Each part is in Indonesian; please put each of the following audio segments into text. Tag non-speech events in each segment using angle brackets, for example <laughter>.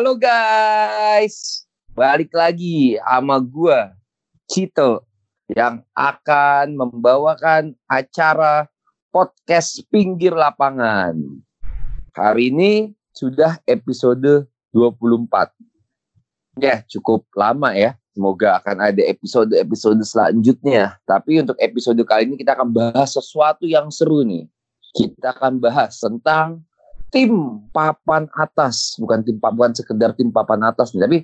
Halo guys, balik lagi sama gua Cito yang akan membawakan acara podcast pinggir lapangan. Hari ini sudah episode 24. Ya, cukup lama ya. Semoga akan ada episode-episode selanjutnya. Tapi untuk episode kali ini kita akan bahas sesuatu yang seru nih. Kita akan bahas tentang tim papan atas, bukan tim bukan sekedar tim papan atas nih, tapi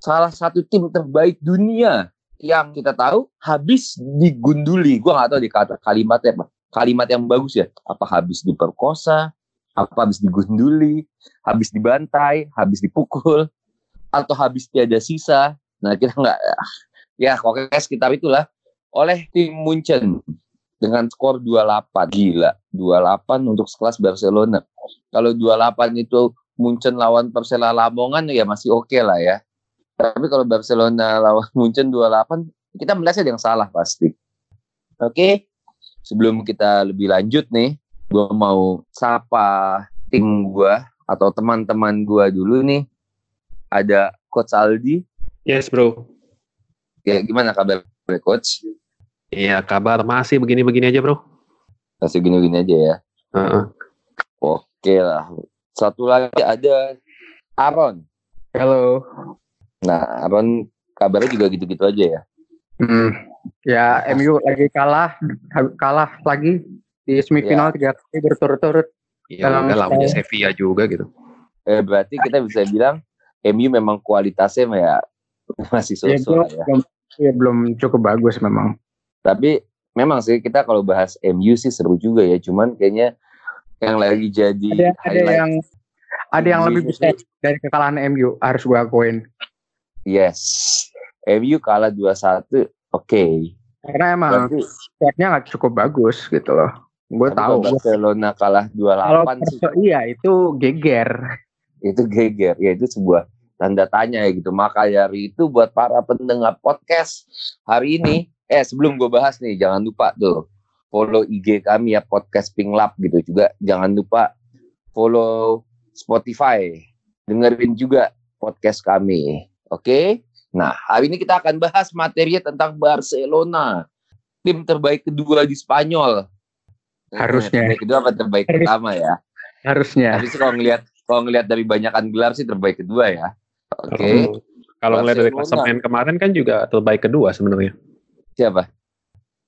salah satu tim terbaik dunia yang kita tahu habis digunduli. Gua nggak tahu di kata kalimatnya apa. Kalimat yang bagus ya. Apa habis diperkosa, apa habis digunduli, habis dibantai, habis dipukul, atau habis tiada sisa. Nah kita nggak ya pokoknya sekitar itulah oleh tim Munchen dengan skor 28 gila 28 untuk sekelas Barcelona kalau 28 itu Munchen lawan Persela Lamongan ya masih oke okay lah ya tapi kalau Barcelona lawan <laughs> Munchen 28 kita melihatnya yang salah pasti oke okay? sebelum kita lebih lanjut nih gue mau sapa tim gue atau teman-teman gue dulu nih ada Coach Aldi Yes, bro. Ya, gimana kabar, coach? Iya, kabar masih begini-begini aja, bro. Masih begini-begini aja ya. Uh-uh. Oke lah. Satu lagi ada Aaron. Halo. Nah, Aaron kabarnya juga gitu-gitu aja ya. Hmm. Ya, MU lagi kalah, kalah lagi di semifinal tiga kali berturut-turut. Iya, udah lawannya Sevilla juga gitu. Eh, berarti kita bisa bilang MU memang kualitasnya ya masih ya, sosok ya, ya. Belum, ya belum cukup bagus memang. Tapi memang sih kita kalau bahas MU sih seru juga ya. Cuman kayaknya yang lagi jadi ada, ada yang ada yang lebih besar dari kekalahan MU harus gue akuin. Yes. MU kalah 2-1 oke. Okay. Karena emang squadnya nggak cukup bagus gitu loh. Gue tahu. Barcelona kalah 2-8 sih. Iya itu geger. Itu geger. Ya itu sebuah tanda tanya ya gitu. Maka dari itu buat para pendengar podcast hari ini, eh sebelum gue bahas nih, jangan lupa tuh follow IG kami ya podcast Pink Lab gitu juga. Jangan lupa follow Spotify, dengerin juga podcast kami. Oke? Okay? Nah, hari ini kita akan bahas materi tentang Barcelona, tim terbaik kedua di Spanyol. Harusnya. Terbaik kedua apa terbaik Harus. pertama ya? Harusnya. Tapi kalau ngelihat kalau ngelihat dari banyakan gelar sih terbaik kedua ya. Oke. Okay. Kalau ngelihat dari klasemen kemarin kan juga terbaik kedua sebenarnya. Siapa?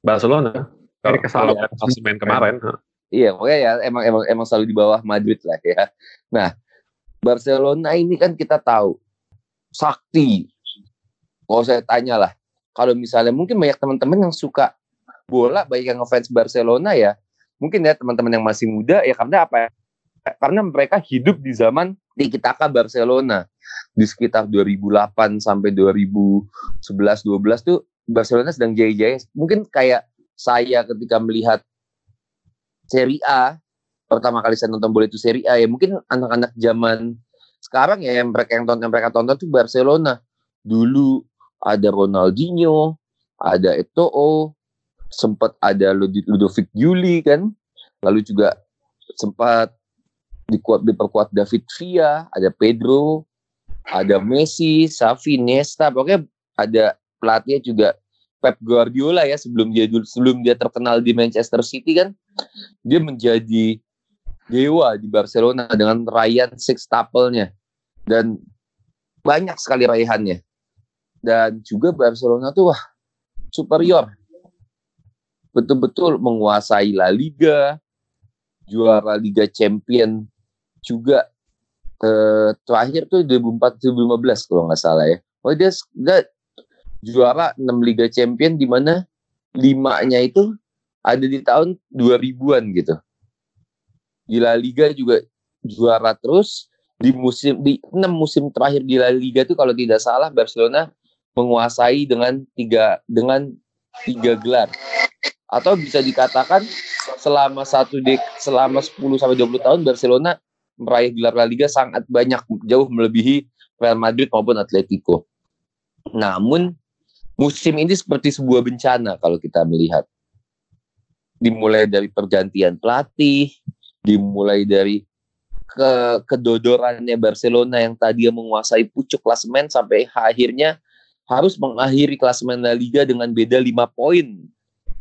Barcelona. Kalau klasemen kemarin. Iya, pokoknya ya emang emang emang selalu di bawah Madrid lah ya. Nah, Barcelona ini kan kita tahu sakti. Kalau saya tanya lah, kalau misalnya mungkin banyak teman-teman yang suka bola, baik yang ngefans Barcelona ya, mungkin ya teman-teman yang masih muda ya karena apa? Ya? Karena mereka hidup di zaman Tiki Taka Barcelona di sekitar 2008 sampai 2011 12 tuh Barcelona sedang jaya-jaya. Mungkin kayak saya ketika melihat Serie A pertama kali saya nonton bola itu Serie A ya mungkin anak-anak zaman sekarang ya yang mereka yang tonton yang mereka tonton tuh Barcelona. Dulu ada Ronaldinho, ada Eto'o, sempat ada Ludovic Juli kan. Lalu juga sempat dikuat diperkuat David Villa, ada Pedro, ada Messi, Xavi, Nesta, pokoknya ada pelatihnya juga Pep Guardiola ya sebelum dia sebelum dia terkenal di Manchester City kan dia menjadi dewa di Barcelona dengan raihan sextuple-nya. Dan banyak sekali raihannya. Dan juga Barcelona tuh wah superior. Betul-betul menguasai La Liga juara Liga Champion juga. Eh, terakhir tuh 2004 2015 kalau nggak salah ya. Oh dia, dia juara 6 Liga Champion di mana limanya itu ada di tahun 2000-an gitu. Di La Liga juga juara terus di musim di 6 musim terakhir di La Liga itu kalau tidak salah Barcelona menguasai dengan tiga dengan tiga gelar atau bisa dikatakan selama satu dek selama 10 sampai 20 tahun Barcelona meraih gelar La Liga sangat banyak jauh melebihi Real Madrid maupun Atletico. Namun musim ini seperti sebuah bencana kalau kita melihat. Dimulai dari pergantian pelatih, dimulai dari ke kedodorannya Barcelona yang tadi menguasai pucuk klasemen sampai akhirnya harus mengakhiri klasemen La Liga dengan beda 5 poin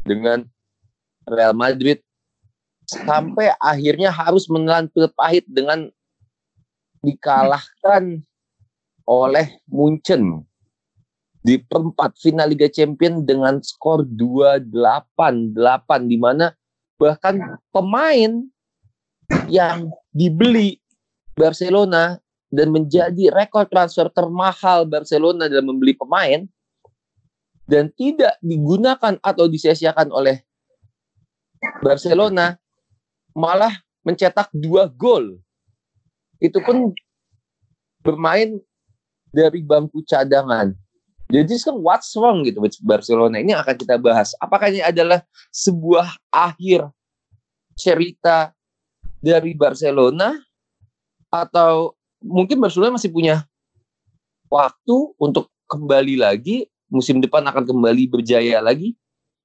dengan Real Madrid sampai akhirnya harus menelan pil pahit dengan dikalahkan oleh Munchen di perempat final Liga Champion dengan skor 2-8 8 di mana bahkan pemain yang dibeli Barcelona dan menjadi rekor transfer termahal Barcelona dalam membeli pemain dan tidak digunakan atau disia-siakan oleh Barcelona malah mencetak dua gol. Itu pun bermain dari bangku cadangan. Jadi sekarang what's wrong gitu with Barcelona ini akan kita bahas. Apakah ini adalah sebuah akhir cerita dari Barcelona atau mungkin Barcelona masih punya waktu untuk kembali lagi musim depan akan kembali berjaya lagi.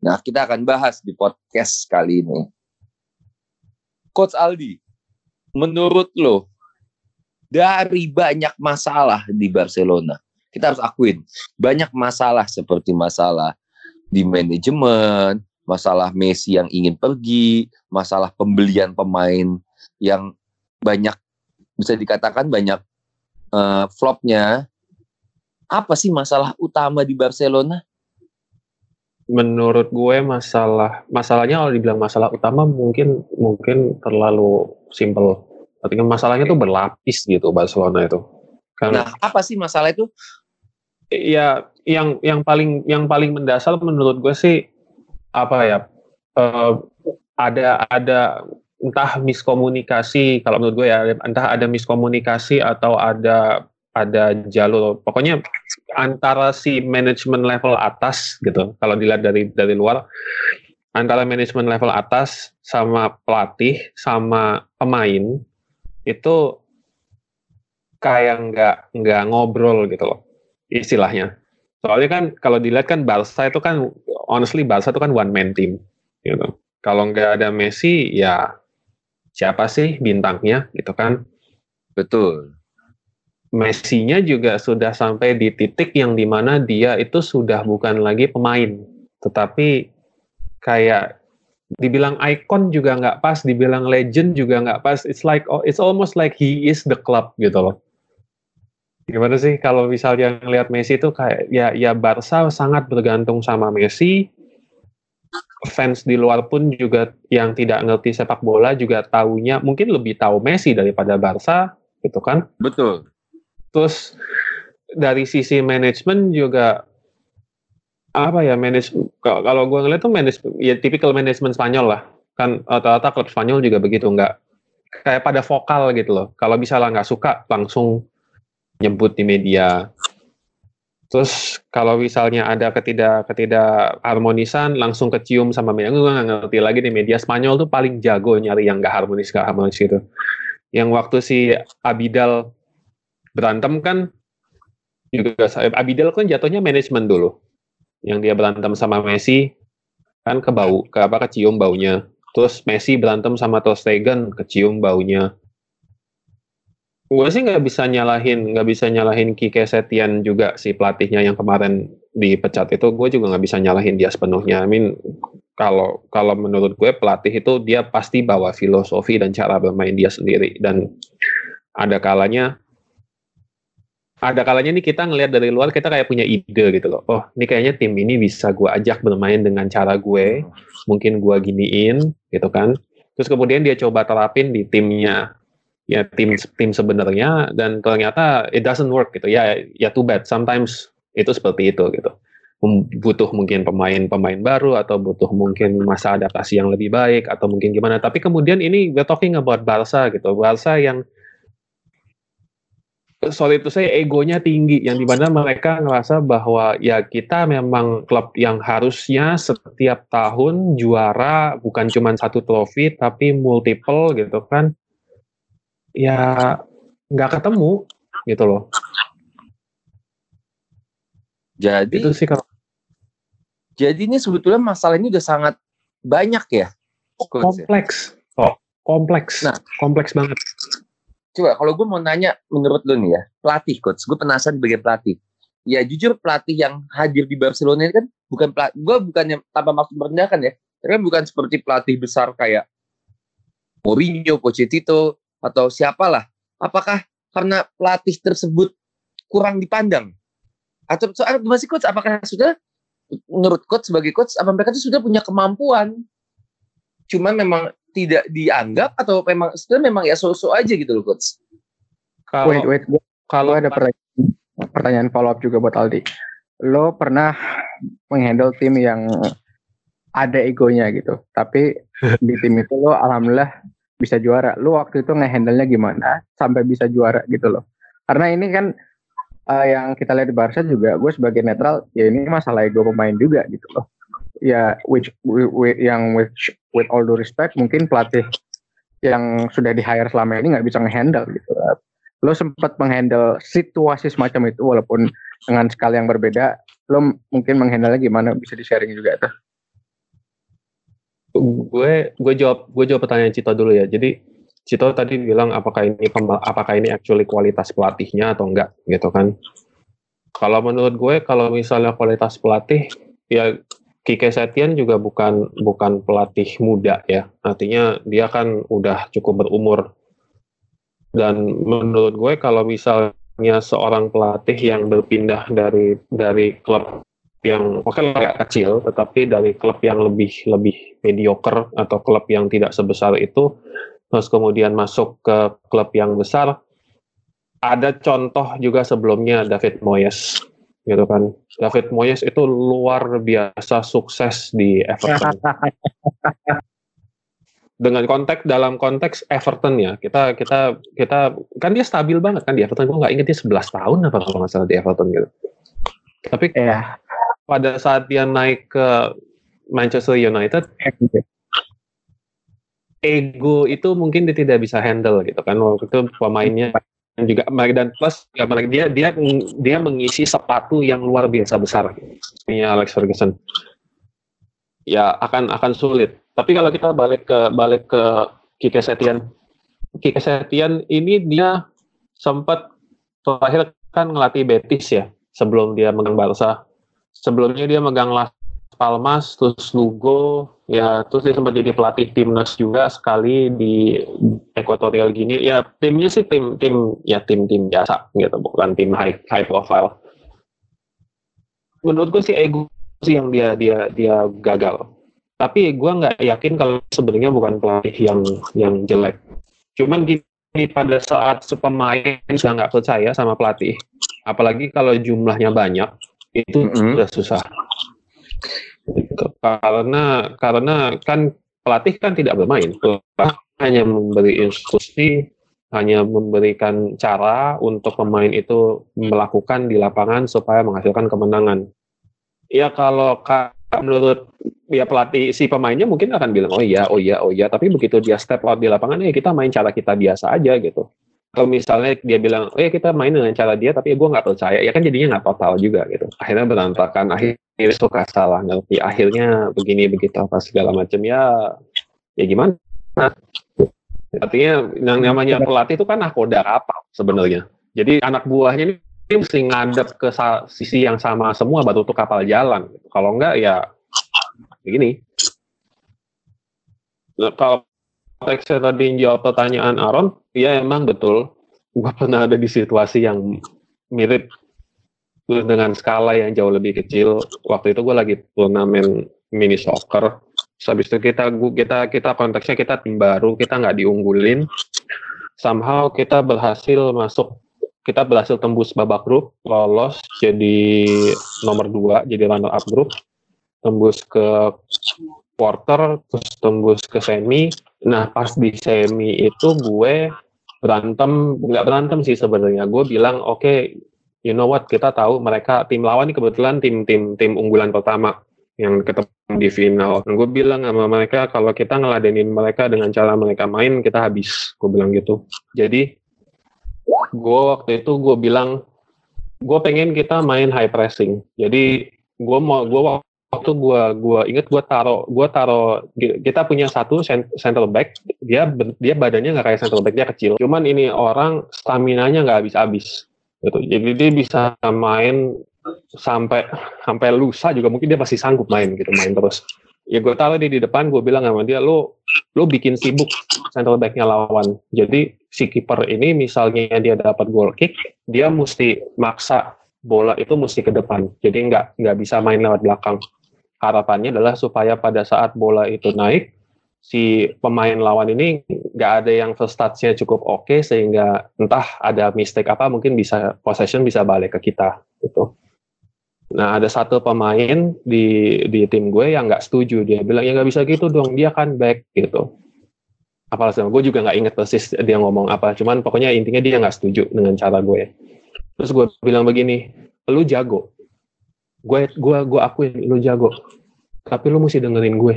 Nah, kita akan bahas di podcast kali ini. Coach Aldi, menurut lo dari banyak masalah di Barcelona, kita harus akuin banyak masalah seperti masalah di manajemen, masalah Messi yang ingin pergi, masalah pembelian pemain yang banyak bisa dikatakan banyak uh, flopnya. Apa sih masalah utama di Barcelona? Menurut gue masalah masalahnya kalau dibilang masalah utama mungkin mungkin terlalu simple. Artinya masalahnya tuh berlapis gitu Barcelona itu. Karena, nah, apa sih masalah itu? Ya, yang yang paling yang paling mendasar menurut gue sih apa ya? Uh, ada ada entah miskomunikasi kalau menurut gue ya entah ada miskomunikasi atau ada ada jalur pokoknya antara si manajemen level atas gitu kalau dilihat dari dari luar antara manajemen level atas sama pelatih sama pemain itu kayak nggak nggak ngobrol gitu loh istilahnya soalnya kan kalau dilihat kan Barca itu kan honestly Barca itu kan one man team gitu kalau nggak ada Messi ya siapa sih bintangnya gitu kan. Betul. Messi-nya juga sudah sampai di titik yang di mana dia itu sudah bukan lagi pemain, tetapi kayak dibilang icon juga nggak pas, dibilang legend juga nggak pas. It's like oh, it's almost like he is the club gitu loh. Gimana sih kalau misalnya ngelihat Messi itu kayak ya ya Barca sangat bergantung sama Messi, fans di luar pun juga yang tidak ngerti sepak bola juga taunya mungkin lebih tahu Messi daripada Barca gitu kan? Betul. Terus dari sisi manajemen juga apa ya manage kalau gue ngeliat tuh manage ya tipikal manajemen Spanyol lah. Kan rata-rata klub Spanyol juga begitu nggak kayak pada vokal gitu loh. Kalau misalnya nggak suka langsung nyebut di media Terus kalau misalnya ada ketidak ketidak harmonisan langsung kecium sama media. Gue nggak ngerti lagi di media Spanyol tuh paling jago nyari yang gak harmonis gak harmonis gitu. Yang waktu si Abidal berantem kan juga Abidal kan jatuhnya manajemen dulu. Yang dia berantem sama Messi kan ke bau, ke apa kecium baunya. Terus Messi berantem sama Ter Stegen kecium baunya gue sih nggak bisa nyalahin nggak bisa nyalahin Kike Setian juga si pelatihnya yang kemarin dipecat itu. Gue juga nggak bisa nyalahin dia sepenuhnya. I mean kalau kalau menurut gue pelatih itu dia pasti bawa filosofi dan cara bermain dia sendiri. Dan ada kalanya ada kalanya nih kita ngelihat dari luar kita kayak punya ide gitu loh. Oh ini kayaknya tim ini bisa gue ajak bermain dengan cara gue. Mungkin gue giniin gitu kan. Terus kemudian dia coba terapin di timnya ya tim tim sebenarnya dan ternyata it doesn't work gitu. Ya ya too bad. Sometimes itu seperti itu gitu. Butuh mungkin pemain-pemain baru atau butuh mungkin masa adaptasi yang lebih baik atau mungkin gimana. Tapi kemudian ini we're talking about Barca gitu. Barca yang sorry itu saya egonya tinggi yang di mana mereka ngerasa bahwa ya kita memang klub yang harusnya setiap tahun juara bukan cuma satu trofi tapi multiple gitu kan ya nggak ketemu gitu loh. Jadi itu sih kalau jadi ini sebetulnya masalah ini udah sangat banyak ya. Kompleks. Oh, kompleks. Nah, kompleks banget. coba kalau gue mau nanya menurut lu nih ya, pelatih coach, gue penasaran sebagai pelatih. Ya jujur pelatih yang hadir di Barcelona ini kan bukan pelatih, gue bukannya tanpa maksud merendahkan ya, tapi kan bukan seperti pelatih besar kayak Mourinho, Pochettino atau siapalah. Apakah karena pelatih tersebut kurang dipandang? Atau soal masih coach apakah sudah menurut coach sebagai coach apa mereka itu sudah punya kemampuan? Cuman memang tidak dianggap atau memang sudah memang ya sosok aja gitu loh coach. Kalau, wait, wait. Kalau ada pertanyaan, pertanyaan follow up juga buat Aldi. Lo pernah menghandle tim yang ada egonya gitu, tapi di tim itu lo alhamdulillah bisa juara. Lo waktu itu ngehandle-nya gimana sampai bisa juara gitu loh. Karena ini kan uh, yang kita lihat di Barca juga, gue sebagai netral, ya ini masalah ego pemain juga gitu loh. Ya, which, which yang which, with all due respect, mungkin pelatih yang sudah di hire selama ini nggak bisa ngehandle gitu. Lo sempat menghandle situasi semacam itu walaupun dengan skala yang berbeda, lo mungkin menghandle gimana bisa di sharing juga tuh gue gue jawab gue jawab pertanyaan Cito dulu ya. Jadi Cito tadi bilang apakah ini apakah ini actually kualitas pelatihnya atau enggak gitu kan. Kalau menurut gue kalau misalnya kualitas pelatih ya Kike Setian juga bukan bukan pelatih muda ya. Artinya dia kan udah cukup berumur. Dan menurut gue kalau misalnya seorang pelatih yang berpindah dari dari klub yang oke okay, agak kecil, tetapi dari klub yang lebih lebih mediocre atau klub yang tidak sebesar itu, terus kemudian masuk ke klub yang besar, ada contoh juga sebelumnya David Moyes, gitu kan. David Moyes itu luar biasa sukses di Everton. <laughs> Dengan konteks dalam konteks Everton ya, kita kita kita kan dia stabil banget kan di Everton. Gue nggak inget dia 11 tahun apa kalau nggak salah di Everton gitu. Tapi ya pada saat dia naik ke Manchester United, ego. itu mungkin dia tidak bisa handle gitu kan. Waktu itu pemainnya juga dan plus ya, dia dia dia mengisi sepatu yang luar biasa besar. Ini Alex Ferguson. Ya akan akan sulit. Tapi kalau kita balik ke balik ke Kike Setian Kike Setian ini dia sempat terakhir kan ngelatih Betis ya sebelum dia megang Barca sebelumnya dia megang Las Palmas, terus Lugo, ya terus dia sempat jadi pelatih timnas juga sekali di Equatorial Guinea. Ya timnya sih tim tim ya tim tim biasa gitu, bukan tim high high profile. Menurut gue sih ego sih yang dia dia dia gagal. Tapi gue nggak yakin kalau sebenarnya bukan pelatih yang yang jelek. Cuman gini pada saat pemain sudah nggak percaya sama pelatih, apalagi kalau jumlahnya banyak, itu mm -hmm. sudah susah. Karena karena kan pelatih kan tidak bermain. Pelatih hanya memberi instruksi hanya memberikan cara untuk pemain itu melakukan di lapangan supaya menghasilkan kemenangan. Ya kalau menurut ya pelatih si pemainnya mungkin akan bilang oh iya oh iya oh iya. Tapi begitu dia step out di lapangan ya kita main cara kita biasa aja gitu kalau misalnya dia bilang, oh ya kita main dengan cara dia, tapi gue nggak percaya, ya kan jadinya nggak total juga gitu. Akhirnya berantakan, akhirnya suka salah ngerti, akhirnya begini begitu apa segala macam ya, ya gimana? Artinya yang namanya pelatih itu kan nakoda apa sebenarnya. Jadi anak buahnya ini mesti ngadep ke sisi yang sama semua baru tuh kapal jalan. Kalau enggak ya begini. Kalau konteksnya tadi jawab pertanyaan Aaron, ya emang betul. Gue <laughs> pernah ada di situasi yang mirip dengan skala yang jauh lebih kecil. Waktu itu gue lagi turnamen mini soccer. Terus habis itu kita kita kita konteksnya kita tim baru, kita nggak diunggulin. Somehow kita berhasil masuk, kita berhasil tembus babak grup, lolos jadi nomor dua, jadi runner up grup, tembus ke quarter, terus tembus ke semi, Nah pas di semi itu gue berantem, nggak berantem sih sebenarnya. Gue bilang oke, okay, you know what kita tahu mereka tim lawan ini kebetulan tim tim tim unggulan pertama yang ketemu di final. Nah, gue bilang sama mereka kalau kita ngeladenin mereka dengan cara mereka main kita habis. Gue bilang gitu. Jadi gue waktu itu gue bilang gue pengen kita main high pressing. Jadi gue mau gue waktu gua gua inget gua taro gua taro kita punya satu center back dia dia badannya nggak kayak center back dia kecil. Cuman ini orang stamina nya nggak habis-habis gitu. Jadi dia bisa main sampai sampai lusa juga mungkin dia pasti sanggup main gitu main terus. Ya gue taruh dia di depan gue bilang sama dia lo lo bikin sibuk center backnya lawan. Jadi si kiper ini misalnya dia dapat goal kick dia mesti maksa bola itu mesti ke depan. Jadi nggak nggak bisa main lewat belakang harapannya adalah supaya pada saat bola itu naik si pemain lawan ini nggak ada yang first touch-nya cukup oke okay, sehingga entah ada mistake apa mungkin bisa possession bisa balik ke kita gitu. Nah ada satu pemain di di tim gue yang nggak setuju dia bilang ya nggak bisa gitu dong dia kan back gitu. Apalagi gue juga nggak inget persis dia ngomong apa, cuman pokoknya intinya dia nggak setuju dengan cara gue. Terus gue bilang begini, lu jago, gue gue gue akuin lu jago, tapi lu mesti dengerin gue.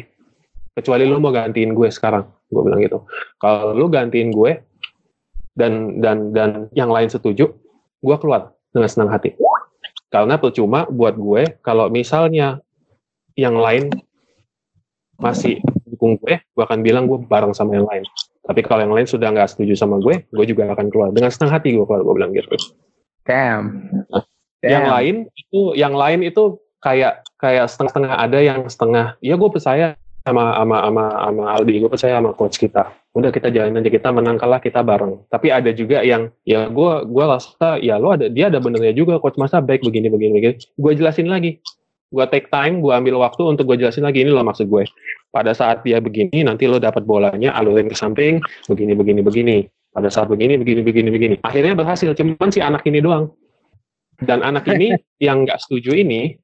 Kecuali lu mau gantiin gue sekarang, gue bilang gitu. Kalau lu gantiin gue dan dan dan yang lain setuju, gue keluar dengan senang hati karena percuma buat gue kalau misalnya yang lain masih dukung gue, gue akan bilang gue bareng sama yang lain. Tapi kalau yang lain sudah nggak setuju sama gue, gue juga akan keluar dengan setengah hati gue keluar. Gue bilang gitu. Damn. Nah, Damn. Yang lain itu, yang lain itu kayak kayak setengah-setengah ada yang setengah. Ya gue percaya sama sama sama sama Aldi, gue percaya sama coach kita. Udah kita jalan aja kita menang kalah kita bareng. Tapi ada juga yang ya gue gue rasa ya lo ada dia ada benernya juga coach masa baik begini begini begini. Gue jelasin lagi. Gue take time gue ambil waktu untuk gue jelasin lagi ini lo maksud gue. Pada saat dia begini nanti lo dapat bolanya alurin ke samping begini begini begini. Pada saat begini begini begini begini. Akhirnya berhasil cuman si anak ini doang dan anak ini <laughs> yang nggak setuju ini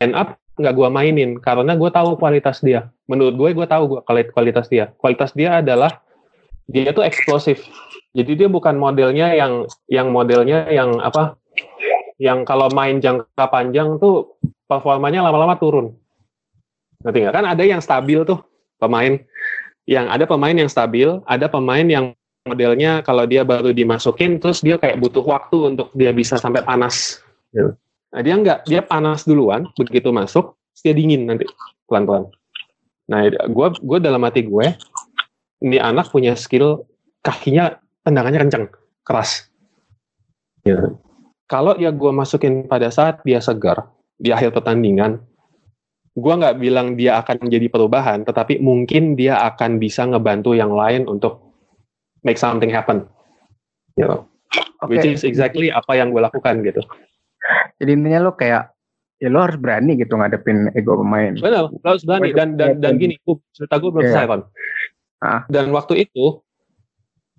end up nggak gue mainin karena gue tahu kualitas dia. Menurut gue gue tahu gue kualitas dia. Kualitas dia adalah dia tuh eksplosif. Jadi dia bukan modelnya yang yang modelnya yang apa yang kalau main jangka panjang tuh performanya lama-lama turun. Nanti nggak? Kan ada yang stabil tuh pemain. Yang ada pemain yang stabil ada pemain yang modelnya kalau dia baru dimasukin terus dia kayak butuh waktu untuk dia bisa sampai panas nah dia nggak dia panas duluan begitu masuk dia dingin nanti pelan-pelan Nah, gue gue dalam hati gue, ini anak punya skill kakinya tendangannya kencang, keras. Ya. Kalau ya gue masukin pada saat dia segar di akhir pertandingan, gue nggak bilang dia akan menjadi perubahan, tetapi mungkin dia akan bisa ngebantu yang lain untuk make something happen. You know? okay. Which is exactly apa yang gue lakukan gitu. Jadi intinya lo kayak ya lo harus berani gitu ngadepin ego pemain. Benar, lo harus berani dan dan dan gini, cerita gue belum yeah. selesai Ah. Dan waktu itu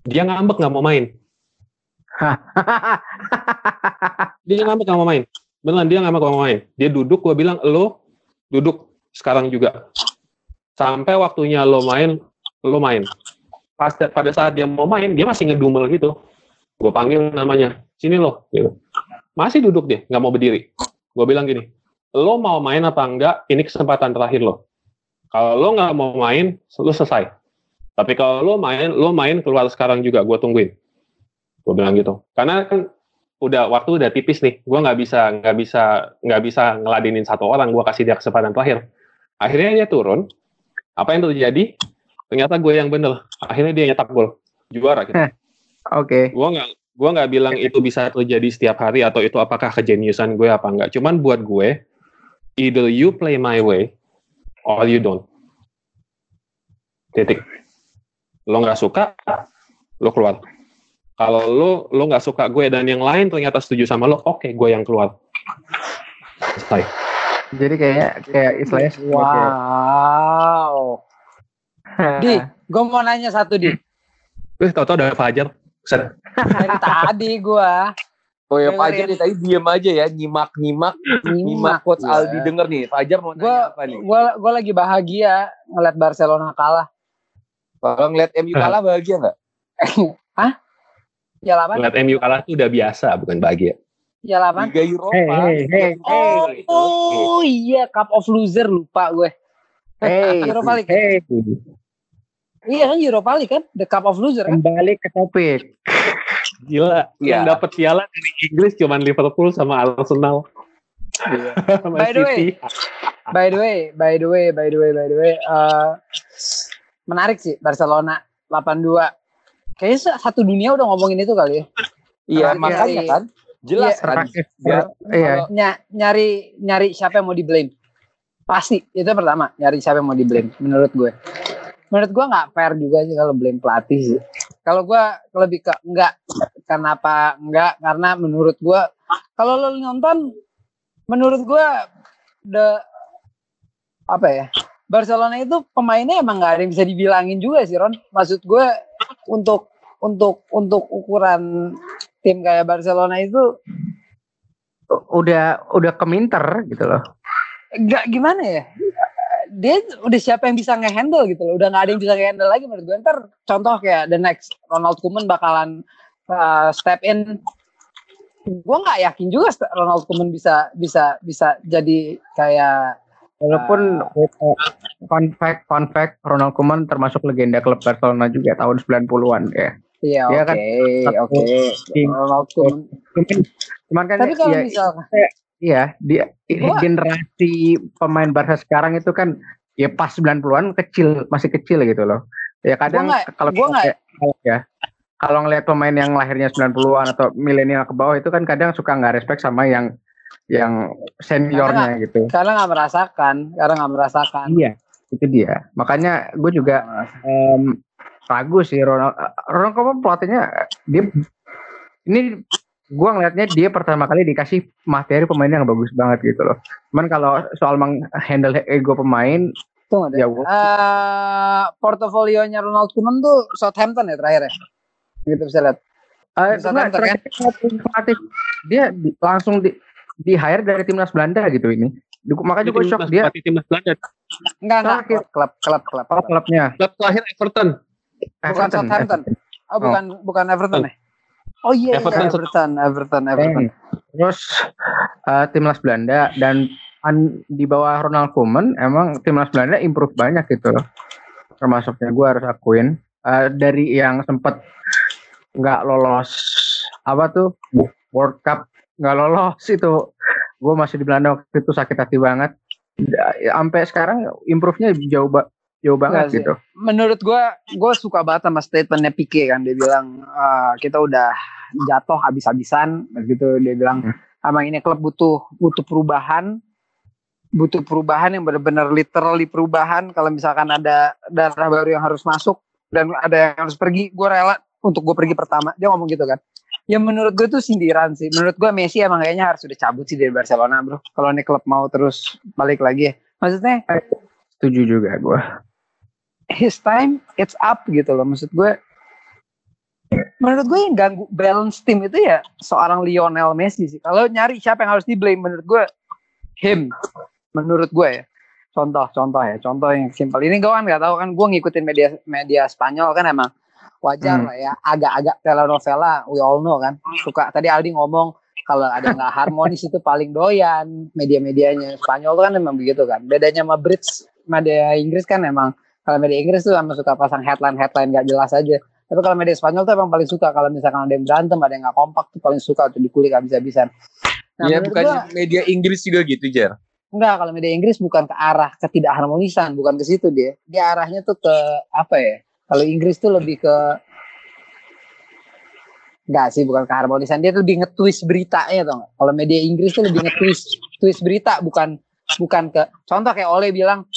dia ngambek nggak mau main. <laughs> dia ngambek nggak mau main. Beneran dia ngambek nggak mau main. Dia duduk, gue bilang lo duduk sekarang juga. Sampai waktunya lo main, lo main. Pas pada saat dia mau main, dia masih ngedumel gitu. Gue panggil namanya, sini lo. Gitu. Masih duduk dia, nggak mau berdiri gue bilang gini, lo mau main apa enggak, ini kesempatan terakhir lo. Kalau lo nggak mau main, lo selesai. Tapi kalau lo main, lo main keluar sekarang juga, gue tungguin. Gue bilang gitu. Karena kan udah waktu udah tipis nih, gue nggak bisa nggak bisa nggak bisa ngeladinin satu orang, gue kasih dia kesempatan terakhir. Akhirnya dia turun. Apa yang terjadi? Ternyata gue yang bener. Akhirnya dia nyetak gol, juara gitu. Oke. Okay. Gue nggak gue nggak bilang itu bisa terjadi setiap hari atau itu apakah kejeniusan gue apa enggak. Cuman buat gue, either you play my way or you don't. Titik. Lo nggak suka, lo keluar. Kalau lo lo nggak suka gue dan yang lain ternyata setuju sama lo, oke okay, gue yang keluar. Selesai. Jadi kayak kayak istilahnya wow. Di, gue mau nanya satu di. Eh, tau-tau ada Fajar. Set. Dari tadi gua. Oh ya Fajar nih tadi diem aja ya nyimak nyimak nyimak coach ya. Aldi denger nih Fajar mau gua, nanya apa nih? Gua gua lagi bahagia ngeliat Barcelona kalah. Kalau ngeliat MU kalah bahagia nggak? <laughs> Hah? Ya lah Ngeliat MU kalah tuh udah biasa bukan bahagia. Ya lah Liga Eropa. Hey, hey, hey, oh, hey. oh iya Cup of Loser lupa gue. Hey, Europa League. Hey. Iya kan Europa League kan, the Cup of Loser kan. Kembali ke topik. Gila, ya. yang dapat piala dari Inggris cuma Liverpool sama Arsenal. <laughs> By the way, by the way, by the way, by the way, by the way, eh, menarik sih Barcelona 82. Kayaknya satu dunia udah ngomongin itu kali ya. Iya, makanya kan jelas Iya, kan. Ya, Iya. Ny- nyari nyari siapa yang mau di blame. Pasti itu yang pertama, nyari siapa yang mau di blame menurut gue. Menurut gue nggak fair juga sih kalau blame pelatih sih. Kalau gue lebih ke enggak. Kenapa enggak? Karena menurut gue kalau lo nonton menurut gue the apa ya? Barcelona itu pemainnya emang nggak ada yang bisa dibilangin juga sih Ron. Maksud gue untuk untuk untuk ukuran tim kayak Barcelona itu Udah udah keminter gitu loh. nggak gimana ya dia udah siapa yang bisa ngehandle gitu loh. Udah nggak ada yang bisa ngehandle lagi menurut gue ntar contoh kayak the next Ronald Koeman bakalan uh, step in. Gue nggak yakin juga Ronald Koeman bisa bisa bisa jadi kayak Walaupun uh, fun fact, fun fact, Ronald Koeman termasuk legenda klub Barcelona juga tahun 90-an ya. iya oke kan oke tim- Ronald Koeman. Cuman, cuman kan tapi kalau ya, misalkan iya, dia Gua- generasi pemain Barca sekarang itu kan ya pas 90-an kecil, masih kecil gitu loh. Ya kadang kalau ya kalau ngelihat pemain yang lahirnya 90-an atau milenial ke bawah itu kan kadang suka nggak respect sama yang yang seniornya gitu. karena nggak merasakan karena nggak merasakan Iya, itu dia. Makanya gue juga em, ragu sih Ronald. Ronald Koeman pelatihnya dia ini gue ngelihatnya dia pertama kali dikasih materi pemain yang bagus banget gitu loh. Cuman kalau soal menghandle ego pemain, Tunggu deh. Ya, gua- Eh, portofolionya Ronald Koeman tuh Southampton ya terakhir ya gitu bisa lihat eh, enggak, kan, pelatih, dia di- langsung di di hire dari timnas Belanda gitu ini. Makanya gue shock dia timnas Belanda. enggak enggak Terakhir. klub klub klub oh klubnya Klub terakhir Everton. bukan Everton. Southampton. Oh, bukan bukan Everton ya? Oh iya, Everton, iya, Everton, Everton, Everton. Terus eh, timnas Belanda dan an- di bawah Ronald Koeman emang timnas Belanda improve banyak gitu loh. Termasuknya gue harus akuin Eh, dari yang sempet nggak lolos apa tuh World Cup nggak lolos itu gue masih di Belanda waktu itu sakit hati banget. Sampai sekarang improve-nya jauh jauh banget sih. gitu. Menurut gua, gua suka banget sama statementnya Pique kan. Dia bilang "Ah, kita udah jatuh habis-habisan, begitu dia bilang Hmm. emang ini klub butuh butuh perubahan, butuh perubahan yang benar-benar literally perubahan. Kalau misalkan ada darah baru yang harus masuk dan ada yang harus pergi, gua rela untuk gue pergi pertama. Dia ngomong gitu kan. Ya menurut gue tuh sindiran sih. Menurut gue Messi emang kayaknya harus sudah cabut sih dari Barcelona bro. Kalau ini klub mau terus balik lagi ya. Maksudnya Setuju juga gue. His time it's up gitu loh. Maksud gue menurut gue yang ganggu balance tim itu ya seorang Lionel Messi sih. Kalau nyari siapa yang harus di blame menurut gue him. Menurut gue ya. Contoh contoh ya. Contoh yang simpel. Ini gue kan nggak tahu kan gue ngikutin media media Spanyol kan emang wajar Hmm. lah ya. Agak-agak telenovela we all know kan. Suka tadi Aldi ngomong kalau ada nggak harmonis itu paling doyan. Media-medianya Spanyol tuh kan emang begitu kan. Bedanya sama Brits media Inggris kan emang kalau media Inggris tuh emang suka pasang headline headline nggak jelas aja tapi kalau media Spanyol tuh emang paling suka kalau misalkan ada yang berantem ada yang nggak kompak tuh paling suka tuh dikulik habis-habisan nah, Iya, menurut bukan gua- media Inggris juga gitu, Jer. Enggak, kalau media Inggris bukan ke arah ketidakharmonisan, bukan ke situ dia. Dia arahnya tuh ke apa ya? Kalau Inggris tuh lebih ke Enggak sih, bukan keharmonisan. Dia tuh lebih nge-twist beritanya tuh? Kalau media Inggris tuh lebih nge-twist twist berita, bukan bukan ke contoh kayak Ole bilang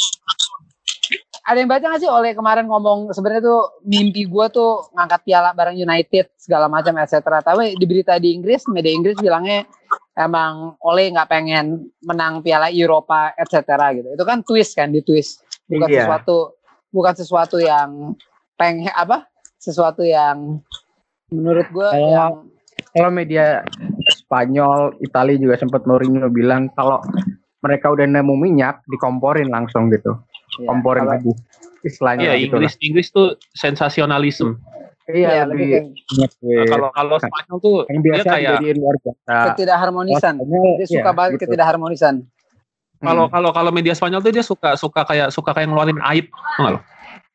ada yang baca gak sih Ole kemarin ngomong sebenarnya tuh mimpi gua tuh ngangkat piala bareng United segala macam etc. Tapi di berita di Inggris media Inggris bilangnya emang Ole nggak pengen menang piala Eropa etc. gitu. Itu kan twist kan di twist bukan Iya. sesuatu bukan sesuatu yang pengen apa? Sesuatu yang menurut gua Kalau- yang kalau media Spanyol, Italia juga sempat Mourinho bilang kalau mereka udah nemu minyak dikomporin langsung gitu, ya, komporin kalau- lagi istilahnya Iya, gitu Inggris Inggris tuh sensasionalism. lah. Iya, iya, lebih Nah, kalau kalau Spanyol tuh yang dia biasa kayak dijadiin luar biasa. ke ketidakharmonisan. Dia suka iya, banget gitu. ketidakharmonisan. kalau Hmm. kalau kalau media Spanyol tuh dia suka suka kayak suka kayak ngeluarin aib, tau nggak lo?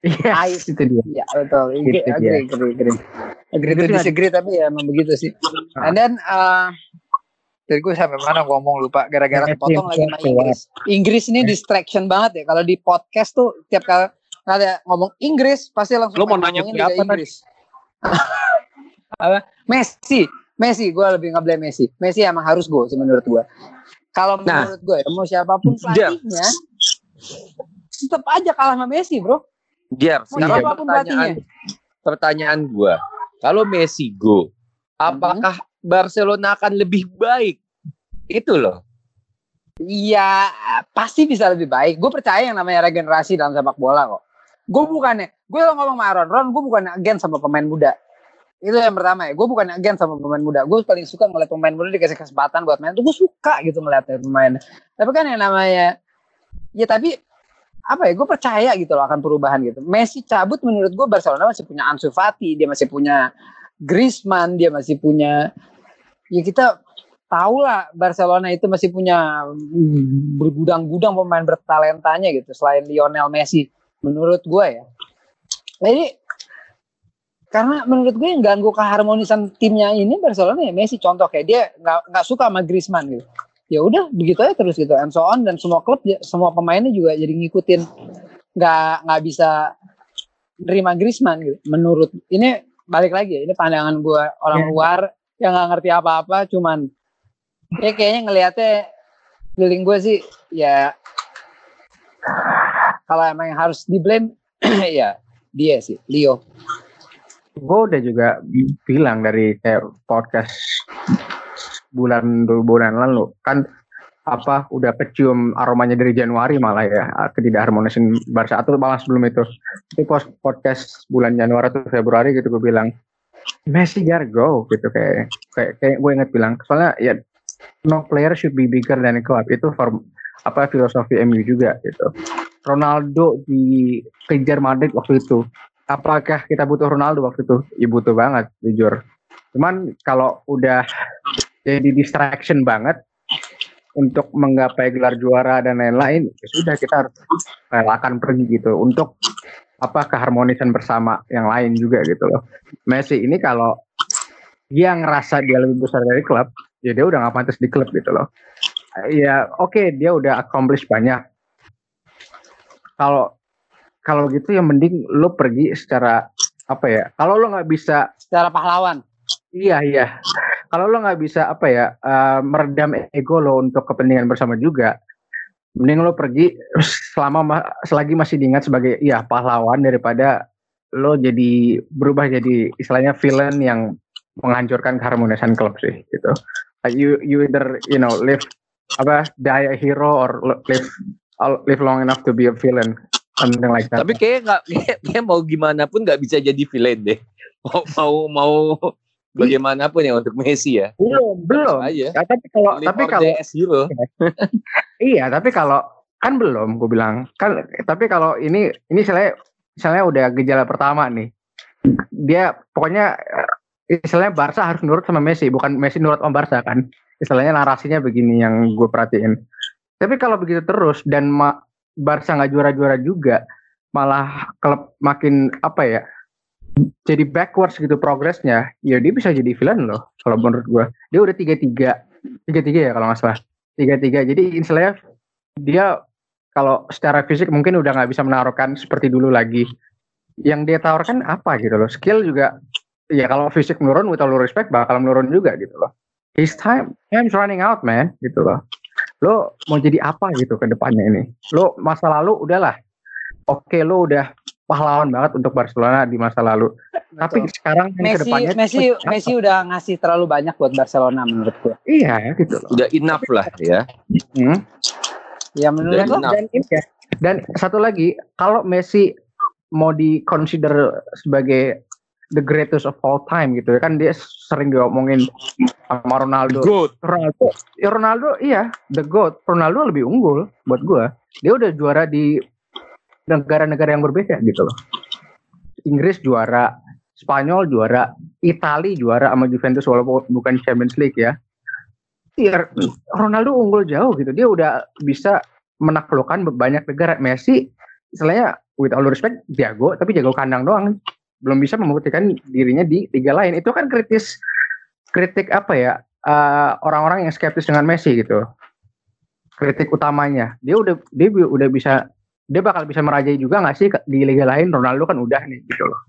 Yes, Aib. <laughs> itu dia. Iya betul. Agree, Gitu agree, dia. agree, agree. Agree to dia. disagree tapi ya emang begitu sih. Ah. And then uh, Dari gue sampai mana ngomong lupa gara-gara kepotong lagi yang sama. Inggris. Inggris ini distraction banget ya. Kalau di podcast tuh tiap kali ada ngomong Inggris pasti langsung Lo mau nanya siapa Inggris. <laughs> Apa? Messi. Messi, gue lebih ngeblame Messi. Messi emang harus gue sih menurut gue. Kalau Nah. menurut gue ya, mau siapa pun pelatihnya, tetap aja kalah sama Messi bro. Jar, Mau siapa pun pertanyaan pertanyaan gua. Kalau Messi go, apakah Barcelona akan lebih baik? Itu loh. Iya, pasti bisa lebih baik. Gue percaya yang namanya regenerasi dalam sepak bola kok. Gue bukannya, gue ngomong sama Aaron, Ron, gue bukan agen sama pemain muda. Itu yang pertama ya, gue bukan agen sama pemain muda. Gue paling suka ngeliat pemain muda dikasih kesempatan buat main. Tuh gue suka gitu ngeliatnya pemain. Tapi kan yang namanya, ya tapi apa ya, gue percaya gitu loh akan perubahan gitu. Messi cabut menurut gue Barcelona masih punya Ansu Fati, dia masih punya Griezmann, dia masih punya, ya kita tahu lah Barcelona itu masih punya bergudang-gudang pemain bertalentanya gitu selain Lionel Messi menurut gue ya. Jadi karena menurut gue yang ganggu keharmonisan timnya ini Barcelona ya Messi contoh kayak dia nggak nggak suka sama Griezmann gitu. Ya udah begitu aja terus gitu and so on dan semua klub ya- semua pemainnya juga jadi ngikutin nggak nggak bisa nerima Griezmann gitu. Menurut ini balik lagi ini pandangan gue orang Ya. luar yang nggak ngerti apa-apa cuman ya kayaknya ngelihatnya feeling gue sih ya kalau emang yang harus di blame <clears throat> ya dia sih Leo gue udah juga bilang dari kayak podcast bulan dua bulan lalu kan apa udah kecium aromanya dari Januari malah ya ketidakharmonisan Barca atau malah sebelum itu. Itu podcast bulan Januari atau Februari gitu gue bilang Messi gotta go gitu kayak kayak, kayak gue inget bilang. Soalnya ya no player should be bigger than a club. Itu form apa filosofi MU juga gitu. Ronaldo dikejar Madrid waktu itu. Apakah kita butuh Ronaldo waktu itu? Ya butuh banget, jujur. Cuman kalau udah jadi distraction banget untuk menggapai gelar juara dan lain-lain, ya sudah kita harus relakan pergi gitu untuk apa keharmonisan bersama yang lain juga gitu loh. Messi ini kalau dia ngerasa dia lebih besar dari klub, ya dia udah nggak pantas di klub gitu loh. Ya oke dia udah accomplish banyak. Kalau kalau gitu yang mending lo pergi secara apa ya? Kalau lo nggak bisa, secara pahlawan iya iya. Kalau lo nggak bisa apa ya eh, meredam ego lo untuk kepentingan bersama juga, mending lo pergi <laughs> selama ma- selagi masih diingat sebagai iya pahlawan daripada lo jadi berubah jadi istilahnya villain yang menghancurkan keharmonisan klub sih gitu. Like you you either you know live apa die a hero or live live long enough to be a villain something like that. Tapi kayak nggak <laughs> kayak, kayak mau gimana pun nggak bisa jadi villain deh. <laughs> Mau mau mau bagaimanapun ya untuk Messi ya. belum belum. Aja. Ya, tapi kalau Live tapi kalau hero. <laughs> iya tapi kalau kan belum gue bilang kan tapi kalau ini ini misalnya misalnya udah gejala pertama nih dia pokoknya istilahnya Barca harus nurut sama Messi bukan Messi nurut sama Barca kan istilahnya narasinya begini yang gue perhatiin tapi kalau begitu terus dan ma Barca nggak juara-juara juga malah klub makin apa ya jadi backwards gitu progresnya ya dia bisa jadi villain loh kalau menurut gue dia udah tiga tiga tiga tiga ya kalau nggak salah. Tiga tiga jadi istilahnya dia kalau secara fisik mungkin udah nggak bisa menaruhkan seperti dulu lagi. Yang dia tawarkan apa gitu loh. Skill juga ya kalau fisik menurun with all respect bakal menurun juga gitu loh. His time time's running out man gitu loh. Lo mau jadi apa gitu ke depannya ini? Lo masa lalu udahlah. Oke lo udah pahlawan banget untuk Barcelona di masa lalu. Tapi sekarang Messi depannya Messi Messi udah ngasih terlalu banyak buat Barcelona menurut gue iya gitu loh. Udah enough lah ya. Hmm. ya menurut Nah. dan ya, dan satu lagi kalau Messi mau di consider sebagai the greatest of all time gitu ya kan dia sering diomongin sama Ronaldo. Good. Ronaldo. Ya Ronaldo iya the goat. Ronaldo lebih unggul buat gua. Dia udah juara di negara-negara yang berbeda gitu loh. Inggris juara Spanyol juara Itali juara sama Juventus walaupun bukan Champions League ya. Iya, Ronaldo unggul jauh gitu. Dia udah bisa menaklukkan banyak negara. Messi istilahnya with all respect jago tapi jago kandang doang. Belum bisa membuktikan dirinya di liga lain. Itu kan kritis kritik apa ya eh, orang-orang yang skeptis dengan Messi gitu. Kritik utamanya, dia udah dia udah bisa dia bakal bisa merajai juga nggak sih di liga lain Ronaldo kan udah nih gitu loh.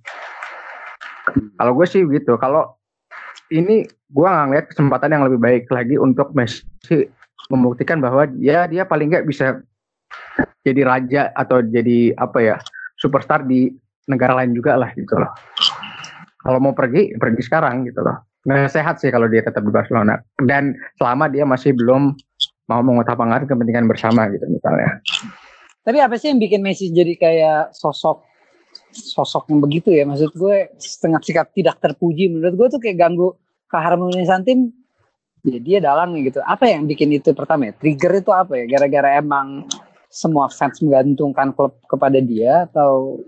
Kalau gue sih gitu. Kalau ini gue nggak ngeliat kesempatan yang lebih baik lagi untuk Messi membuktikan bahwa dia dia paling nggak bisa jadi raja atau jadi apa ya superstar di negara lain juga lah gitu loh. Kalau mau pergi pergi sekarang gitu loh. Nggak sehat sih kalau dia tetap di Barcelona dan selama dia masih belum mau mengutamakan kepentingan bersama gitu misalnya. Tapi apa sih yang bikin Messi jadi kayak sosok sosok yang begitu ya? Maksud gue setengah sikap tidak terpuji. Menurut gue tuh kayak ganggu keharmonisan tim. Ya dia dalang gitu. Apa yang bikin itu pertama ya? Trigger itu apa ya? Gara-gara emang semua fans menggantungkan klub kepada dia atau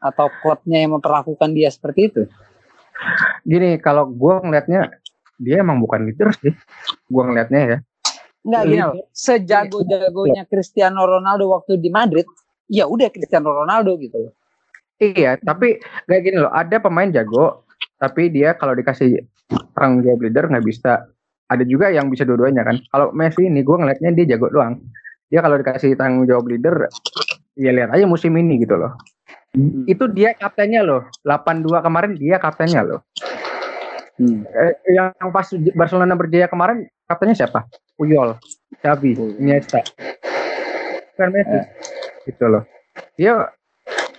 atau klubnya yang memperlakukan dia seperti itu? Gini kalau gue ngelihatnya dia emang bukan leader sih. Gue ngelihatnya ya. Enggak gini loh. Sejago-jagonya Cristiano Ronaldo waktu di Madrid, ya udah Cristiano Ronaldo gitu loh. Iya, tapi kayak gini loh, ada pemain jago, tapi dia kalau dikasih tanggung jawab leader nggak bisa. Ada juga yang bisa dua-duanya kan. Kalau Messi ini gue ngeliatnya dia jago doang. Dia kalau dikasih tanggung jawab leader, ya lihat aja musim ini gitu loh. Itu dia kaptennya loh. 82 kemarin dia kaptennya loh. Hmm. Eh, yang pas Barcelona berjaya kemarin kaptennya siapa? Puyol, Xavi, Iniesta. Bukan Messi. Gitu loh. Dia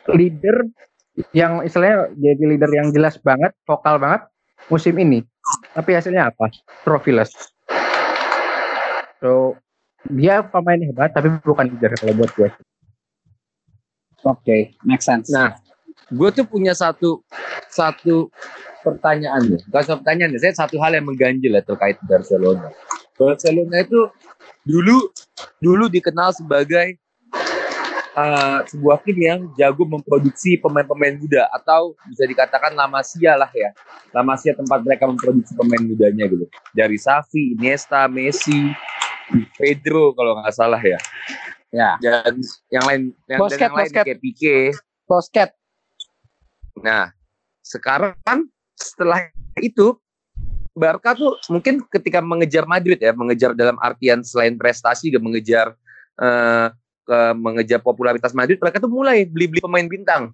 leader yang istilahnya jadi leader yang jelas banget, vokal banget musim ini. Tapi hasilnya apa? Trophyless. So, dia pemain hebat tapi bukan leader kalau buat gue. Oke, make sense. Nah, gue tuh punya satu satu pertanyaan nih. Bukan satu pertanyaan nih, saya satu hal yang mengganjil ya terkait Barcelona. Barcelona itu dulu dulu dikenal sebagai uh, sebuah tim yang jago memproduksi pemain-pemain muda atau bisa dikatakan La Masia lah ya. La Masia tempat mereka memproduksi pemain mudanya gitu. Dari Xavi, Iniesta, Messi, Pedro kalau nggak salah ya. Ya. Dan yang lain yang, dan Busquets, yang lain kayak Pique, Bosket. Nah, sekarang setelah itu Barca tuh mungkin ketika mengejar Madrid ya, mengejar dalam artian selain prestasi juga mengejar eh, ke mengejar popularitas Madrid, mereka tuh mulai beli-beli pemain bintang.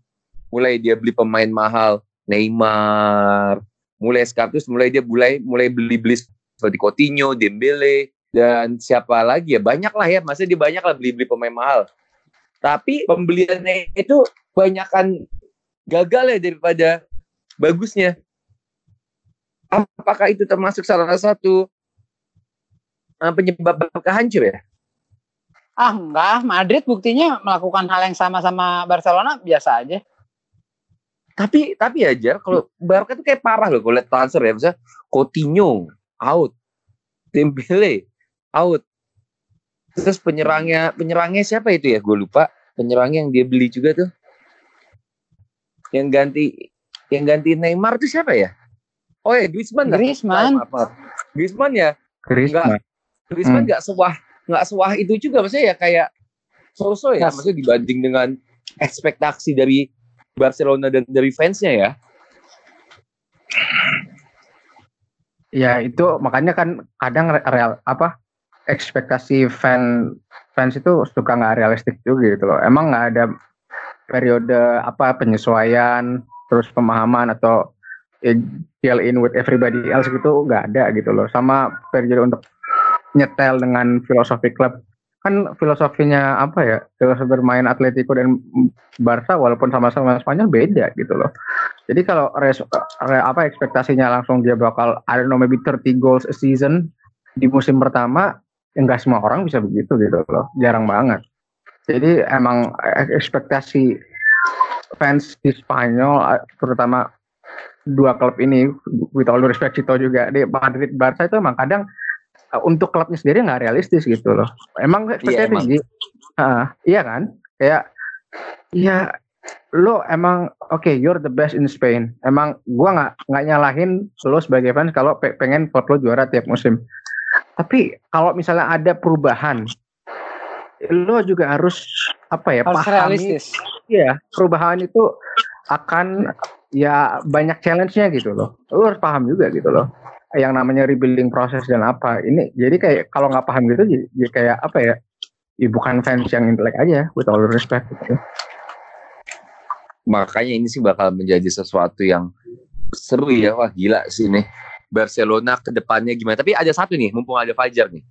Mulai dia beli pemain mahal, Neymar, mulai sekarang mulai dia mulai mulai beli-beli seperti Coutinho, Dembele dan siapa lagi ya banyak lah ya, maksudnya dia banyak lah beli-beli pemain mahal. Tapi pembeliannya itu banyakan gagal ya daripada bagusnya. Apakah itu termasuk salah satu eh, penyebab Barca hancur ya? Ah enggak, Madrid buktinya melakukan hal yang sama sama Barcelona biasa aja. Tapi tapi aja kalau Barca tuh kayak parah loh kalau lihat transfer ya, misalnya Coutinho out, Dembele out. Terus penyerangnya penyerangnya siapa itu ya? Gue lupa. Penyerangnya yang dia beli juga tuh. Yang ganti yang ganti Neymar itu siapa ya? Oh ya Griezmann. lah. Griezmann. Maaf, maaf. Griezmann ya. Griezmann. Griezmann Hmm. nggak sewah nggak sewah itu juga maksudnya ya kayak so-so ya Yes. maksudnya dibanding dengan ekspektasi dari Barcelona dan dari fansnya ya. Ya itu makanya kan kadang re- real apa ekspektasi fan fans itu suka nggak realistik juga gitu loh. Emang nggak ada periode apa penyesuaian terus pemahaman atau eh, in with everybody else gitu nggak ada gitu loh. Sama periode untuk nyetel dengan filosofi klub kan filosofinya apa ya filosofi bermain Atletico dan Barca walaupun sama-sama Spanyol beda gitu loh. Jadi kalau res, re- apa ekspektasinya langsung dia bakal I don't know maybe 30 goals a season di musim pertama ya nggak semua orang bisa begitu gitu loh. Jarang banget. Jadi emang eh, ekspektasi fans di Spanyol eh, terutama dua klub ini with all respect Cito juga di Madrid Barca itu emang kadang eh, untuk klubnya sendiri nggak realistis gitu loh. Emang ekspektasi emang. tinggi. Ah, iya kan? Kayak iya lo emang oke you're the best in Spain. Emang gua nggak nggak nyalahin lo sebagai fans kalau pe- pengen klub lo juara tiap musim. Tapi kalau misalnya ada perubahan, lo juga harus apa ya Harus pahami realistis. Iya, perubahan itu akan ya banyak challenge-nya gitu loh. Lu harus paham juga gitu loh. yang namanya rebuilding proses dan apa ini jadi kayak kalau nggak paham gitu jadi, kayak apa ya ya bukan fans yang intelek aja with all respect gitu. Makanya ini sih bakal menjadi sesuatu yang seru ya. Wah gila sih nih. Barcelona ke depannya gimana. Tapi ada satu nih, mumpung ada Fajar nih.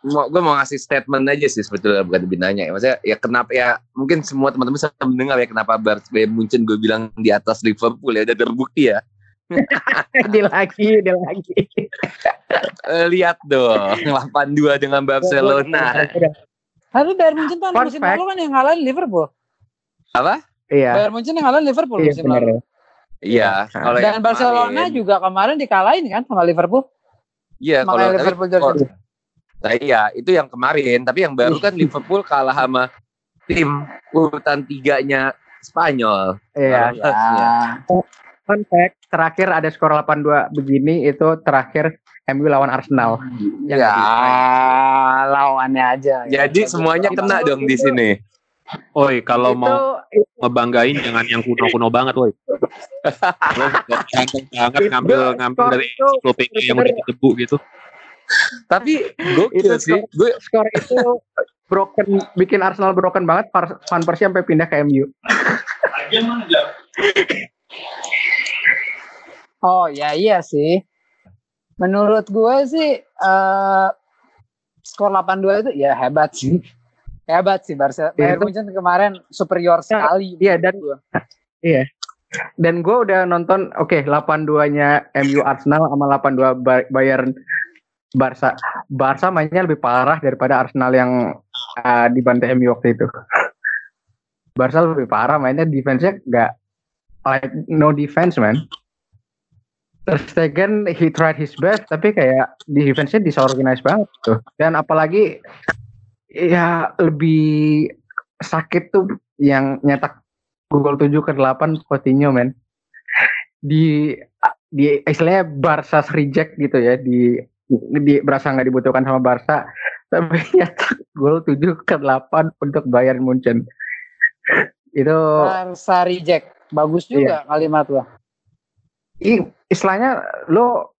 Mau, gue mau ngasih statement aja sih sebetulnya bukan lebih nanya ya. Maksudnya ya kenapa ya mungkin semua teman-teman bisa mendengar ya kenapa Bayern Munchen gue bilang di atas Liverpool ya udah terbukti ya. <laughs> dia lagi, dia lagi. Eh, lihat dong 8-2 dengan Barcelona. Tapi Bayern Munchen tahun Fun musim fact. lalu kan yang ngalahin Liverpool. Apa? Iya, Bayern Munchen yang ngalahin Liverpool iya musim lalu. ya. Iya. kalau yang Dan Barcelona kemarin- juga kemarin dikalahin kan sama Liverpool. Iya, kalau Makanya Liverpool jersey. Nah, iya, itu yang kemarin. Tapi yang baru kan Liverpool kalah sama tim urutan tiganya Spanyol. Iya. Kalau harusnya. Fun fact, terakhir ada skor 8-2 begini itu terakhir MU lawan Arsenal. Ya, lawannya aja. Jadi semuanya kena dong di sini. Oi, kalau itu mau ngebanggain jangan yang kuno-kuno banget, woi. Lo <laughs> ganteng banget ngambil Itu- ngambil dari itu ensiklopedia yang udah debu gitu. Tapi gokil Itu sih. Gue skor itu broken bikin Arsenal broken banget Van Persie sampai pindah ke MU. <laughs> Oh ya iya sih. Menurut gue sih eh skor 8-2 itu ya hebat sih. <laughs> Hebat sih Barca. Ya, Bayern Munchen kemarin superior sekali. Iya dan Gua. dan gue udah nonton oke 82-nya MU Arsenal sama 82 Ba- Bayern Barca. Barca mainnya lebih parah daripada Arsenal yang uh, dibantai MU waktu itu. <laughs> Barca lebih parah mainnya defense-nya nggak like no defense man. Ter Stegen he tried his best tapi kayak di defense-nya disorganize banget tuh. Dan apalagi ya lebih sakit tuh yang nyetak gol 7 ke 8 Coutinho men. Di di istilahnya Barca reject gitu ya di di berasa nggak dibutuhkan sama Barca tapi <laughs> nyetak gol 7 ke 8 untuk Bayern Munchen. Itu Barca reject. Bagus juga kalimat lo. i- istilahnya lo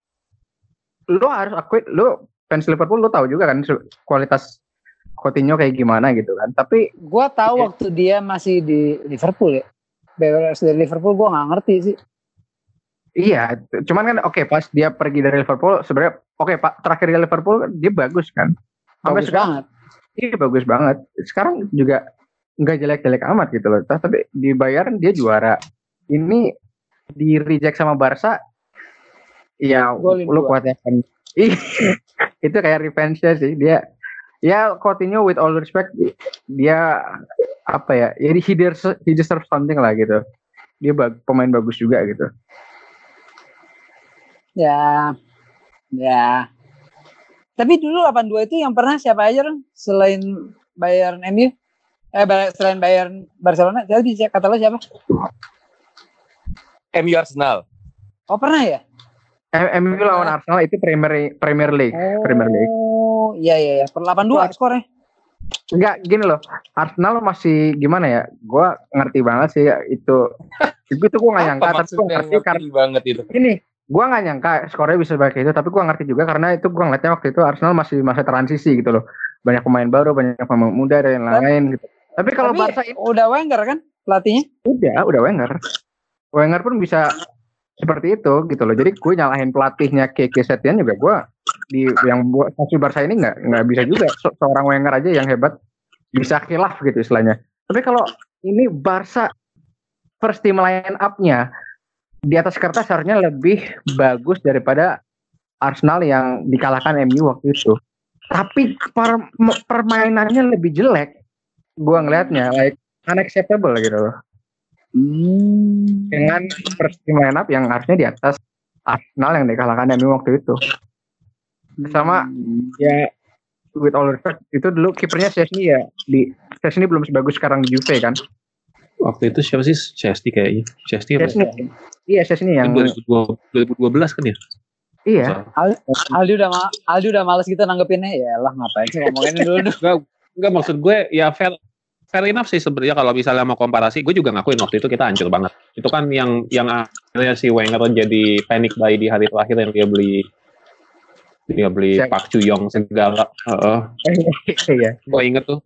lo harus akui lo fans Liverpool lo tahu juga kan kualitas Coutinho kayak gimana gitu kan. Tapi Gua tahu Iya. waktu dia masih di Liverpool ya. Beres dari Liverpool gua nggak ngerti sih. Iya, cuman kan oke pas dia pergi dari Liverpool sebenarnya oke Pak terakhir di Liverpool dia bagus kan. Sampai Bagus sekarang banget. iya bagus banget. Sekarang juga nggak jelek-jelek amat gitu loh. Tapi di Bayern dia juara. Ini di reject sama Barca ya Golin lu kuat ya kan. Ih, <laughs> itu kayak revenge sih dia ya Coutinho with all respect dia apa ya ya he deserves, he deserves something lah gitu dia bag- pemain bagus juga gitu Ya. Ya. Tapi dulu 82 itu yang pernah siapa aja Ron? Selain Bayern MU? Eh selain Bayern Barcelona, jadi bisa kata lo siapa? MU Arsenal. Oh pernah ya? MU lawan Arsenal itu Premier Premier League, Premier League. Oh, iya iya iya. Per 82 skornya. Enggak gini loh. Arsenal masih gimana ya? Gua ngerti banget sih ya, itu. <laughs> itu tuh gua nggak nyangka, Apa tapi gua ngerti karena ngerti banget itu. ini gua nggak nyangka skornya bisa sebaik itu, tapi gua ngerti juga karena itu gua ngeliatnya waktu itu Arsenal masih masa transisi gitu loh. Banyak pemain baru, banyak pemain muda dan lain-lain gitu. Tapi kalau Tapi Barca ini udah Wenger kan pelatihnya? udah, udah Wenger. Wenger pun bisa seperti itu gitu loh. Jadi gue nyalahin pelatihnya Keke Setien juga gue di yang buat hasil Barca ini nggak nggak bisa juga Se- seorang Wenger aja yang hebat bisa khilaf gitu istilahnya. Tapi kalau ini Barca first team line up-nya di atas kertas harusnya lebih bagus daripada Arsenal yang dikalahkan MU waktu itu. Tapi per- permainannya lebih jelek. Gua ngelihatnya like unacceptable gitu loh Hmm. dengan team line up yang harusnya di atas Arsenal yang dikalahkan MU waktu itu. Sama ya with all respect itu dulu kipernya Chesney ya di Chesney belum sebagus sekarang di Juve kan. Waktu itu siapa sih? Chesney kayaknya. Chesney apa? Chesney iya Chesney yang 2012, 2012 kan ya? iya Aldi udah ma Aldi udah males gitu nanggepinnya ya lah ngapain sih ngomongin dulu Enggak <laughs> maksud gue ya fair fair enough sih sebenarnya kalau misalnya mau komparasi, gue juga ngakuin waktu itu kita hancur banget. Itu kan yang yang akhirnya si Wenger jadi panic buy di hari terakhir yang dia beli dia beli Siap. Park Chu-young segala. Heeh. <laughs> iya. gue inget tuh.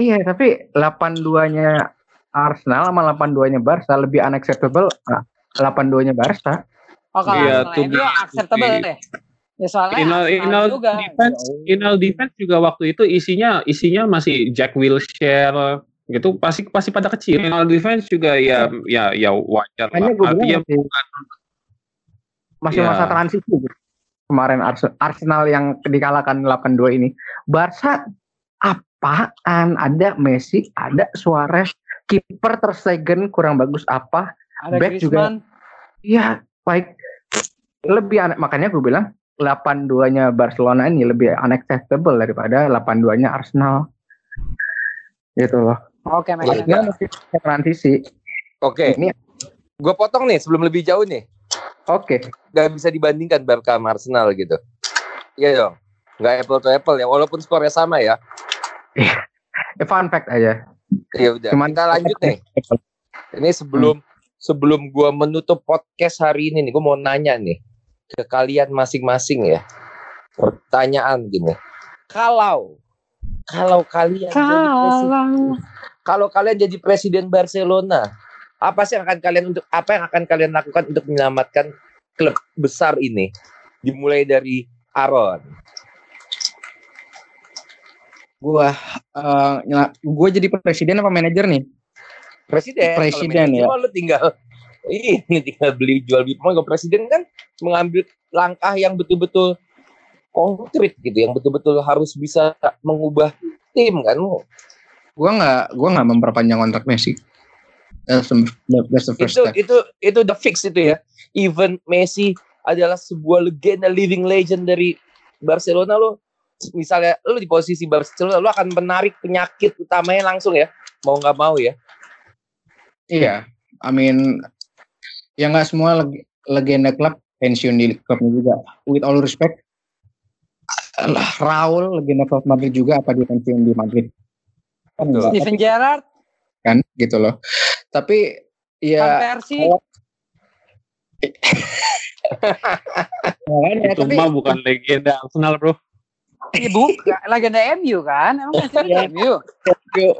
Iya, tapi 82-nya Arsenal sama 82-nya Barca lebih unacceptable nah, 82-nya Barca. Oh kalau Iya, Arsenal MU be- acceptable be- deh. Ya soalnya Inal, Inal juga. defense, Inal defense juga waktu itu isinya isinya masih Jack Wilshere gitu pasti pasti pada kecil. Inal defense juga ya ya ya wajar lah. Hanya gue bilang Artinya masih, masih Iya. masa transisi gitu. Kemarin Ars- Arsenal yang dikalahkan 82 ini. Barca apaan? Ada Messi, ada Suarez, kiper tersegen kurang bagus apa? Ada back juga. Griezmann. Iya, baik. Lebih aneh, makanya gue bilang 82-nya Barcelona ini lebih unacceptable daripada 82-nya Arsenal. Gitu loh. Oke, Iya, makanya Dia masih transisi. Oke. Ini Gue potong nih sebelum lebih jauh nih. oke. Gak bisa dibandingkan Barca sama Arsenal gitu. Iya dong. Gak apple to apple ya. Walaupun skornya sama ya. Eh, fun fact aja. Ya udah. Cuman Kita lanjut nih. Ini sebelum sebelum gua menutup podcast hari ini nih, gua mau nanya nih ke kalian masing-masing ya. Pertanyaan gini. Kalau kalau kalian jadi presiden, kalau kalian jadi presiden Barcelona, apa sih yang akan kalian untuk apa yang akan kalian lakukan untuk menyelamatkan klub besar ini? Dimulai dari Aaron. Gua eh, nyela- gua jadi presiden apa manajer nih? Presiden. Presiden, manajer ya. Lu tinggal <laughs> ini tinggal beli jual beli pemain. Kalau presiden kan mengambil langkah yang betul-betul konkret gitu, yang betul-betul harus bisa mengubah tim kan. Gua nggak gua nggak memperpanjang kontrak Messi. That's the, that's the first Itu step. itu itu the fix itu ya. Even Messi adalah sebuah legenda living legend dari Barcelona lo. Misalnya lo di posisi Barcelona lo akan menarik penyakit utamanya langsung ya. Mau nggak mau ya. Iya, I mean ya nggak semua leg- legenda klub pensiun di klubnya juga. With all respect, Raul legenda klub Madrid juga apa dia pensiun di Madrid? Kan Steven Gerrard, kan gitu loh. Tapi ya kalau- <laughs> itu tapi mah bukan legenda Arsenal bro. Iya bukan legenda MU kan? Emang Messi Iya. MU.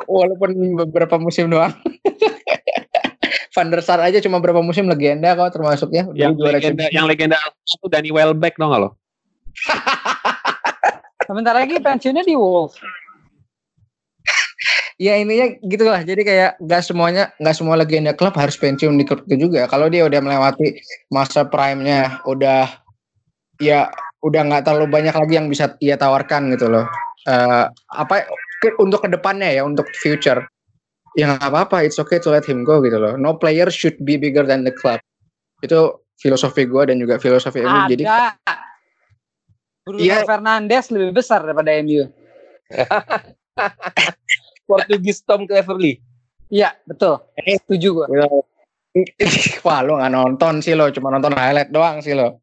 Walaupun beberapa musim doang. <laughs> Van der Sar aja cuma berapa musim legenda kok termasuknya. Dulu Yang juara legenda Champions. yang legenda tuh Danny Welbeck dong lo? <laughs> Sebentar lagi pensiunnya di Wolves. Ya ininya gitulah. Jadi kayak nggak semuanya nggak semua legenda klub harus pensiun di klub itu juga. Kalau dia udah melewati masa prime-nya, udah ya udah nggak terlalu banyak lagi yang bisa ia tawarkan gitu loh. Eh, apa ke- untuk ke depannya ya untuk future ya nggak apa-apa it's okay to let him go gitu loh no player should be bigger than the club itu filosofi gue dan juga filosofi MU jadi. Bruno Iya. Fernandes lebih besar daripada MU. <laughs> Portugis Tom Cleverley. Iya, betul. Setuju gua. wah lo nggak nonton sih lo cuma nonton highlight doang sih lo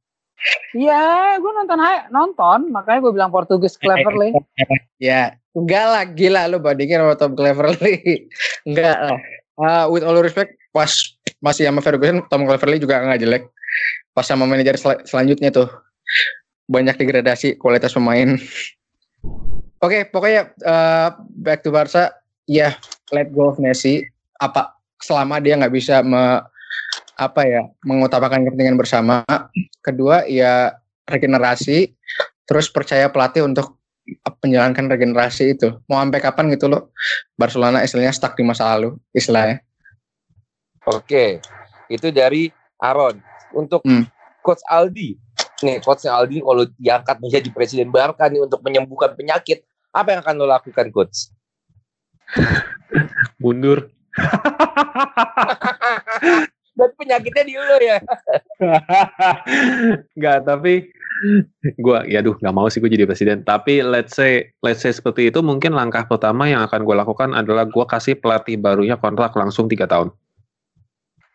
Iya, gua nonton nonton, makanya gua bilang Portugis cleverly. <laughs> ya enggak lah. Gila lo bandingin sama Tom Cleverley <laughs> enggak lah. Ah, with all respect pas masih sama Ferguson Tom Cleverley juga nggak jelek. Pas sama manajer sel- selanjutnya tuh. Banyak degradasi kualitas pemain. <laughs> Oke pokoknya eh, back to Barca. Ya let go of Messi. Apa selama dia nggak bisa me, apa ya mengutamakan kepentingan bersama kedua ya regenerasi terus percaya pelatih untuk menjalankan regenerasi itu mau sampai kapan gitu loh Barcelona istilahnya stuck di masa lalu istilahnya Oke, itu dari Aaron. Untuk Hmm. Coach Aldi, nih Coach Aldi kalau diangkat menjadi presiden Barca nih untuk menyembuhkan penyakit, apa yang akan lo lakukan, Coach? Mundur. <laughs> Dan penyakitnya di lo ya. <laughs> Enggak, tapi gua ya aduh nggak mau sih gue jadi presiden. Tapi let's say let's say seperti itu mungkin langkah pertama yang akan gue lakukan adalah gua kasih pelatih barunya kontrak langsung tiga tahun.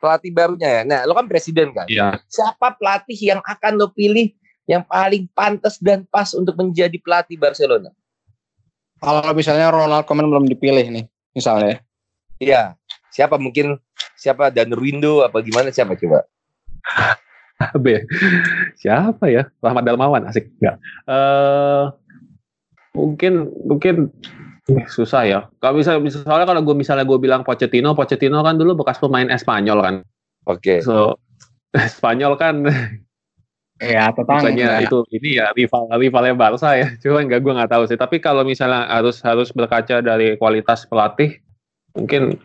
Pelatih barunya ya. Nah, lo kan presiden kan. Iya. Siapa pelatih yang akan lo pilih yang paling pantas dan pas untuk menjadi pelatih Barcelona? kalau misalnya Ronald Koeman belum dipilih nih misalnya. Iya. Siapa mungkin siapa dan Rindo apa gimana siapa coba? B. Siapa ya? Rahmat Dalmawan asik enggak. Eh mungkin mungkin eh, susah ya. Kalau bisa misalnya kalau gue misalnya gue bilang Pochettino, Pochettino kan dulu bekas pemain Espanyol kan. Oke. So <laughs> Spanyol kan Iya, tetangga. bukannya itu ini ya rival rivalnya Barca ya. <laughs> Cuma enggak gue nggak tahu sih. Tapi kalau misalnya harus harus berkaca dari kualitas pelatih, mungkin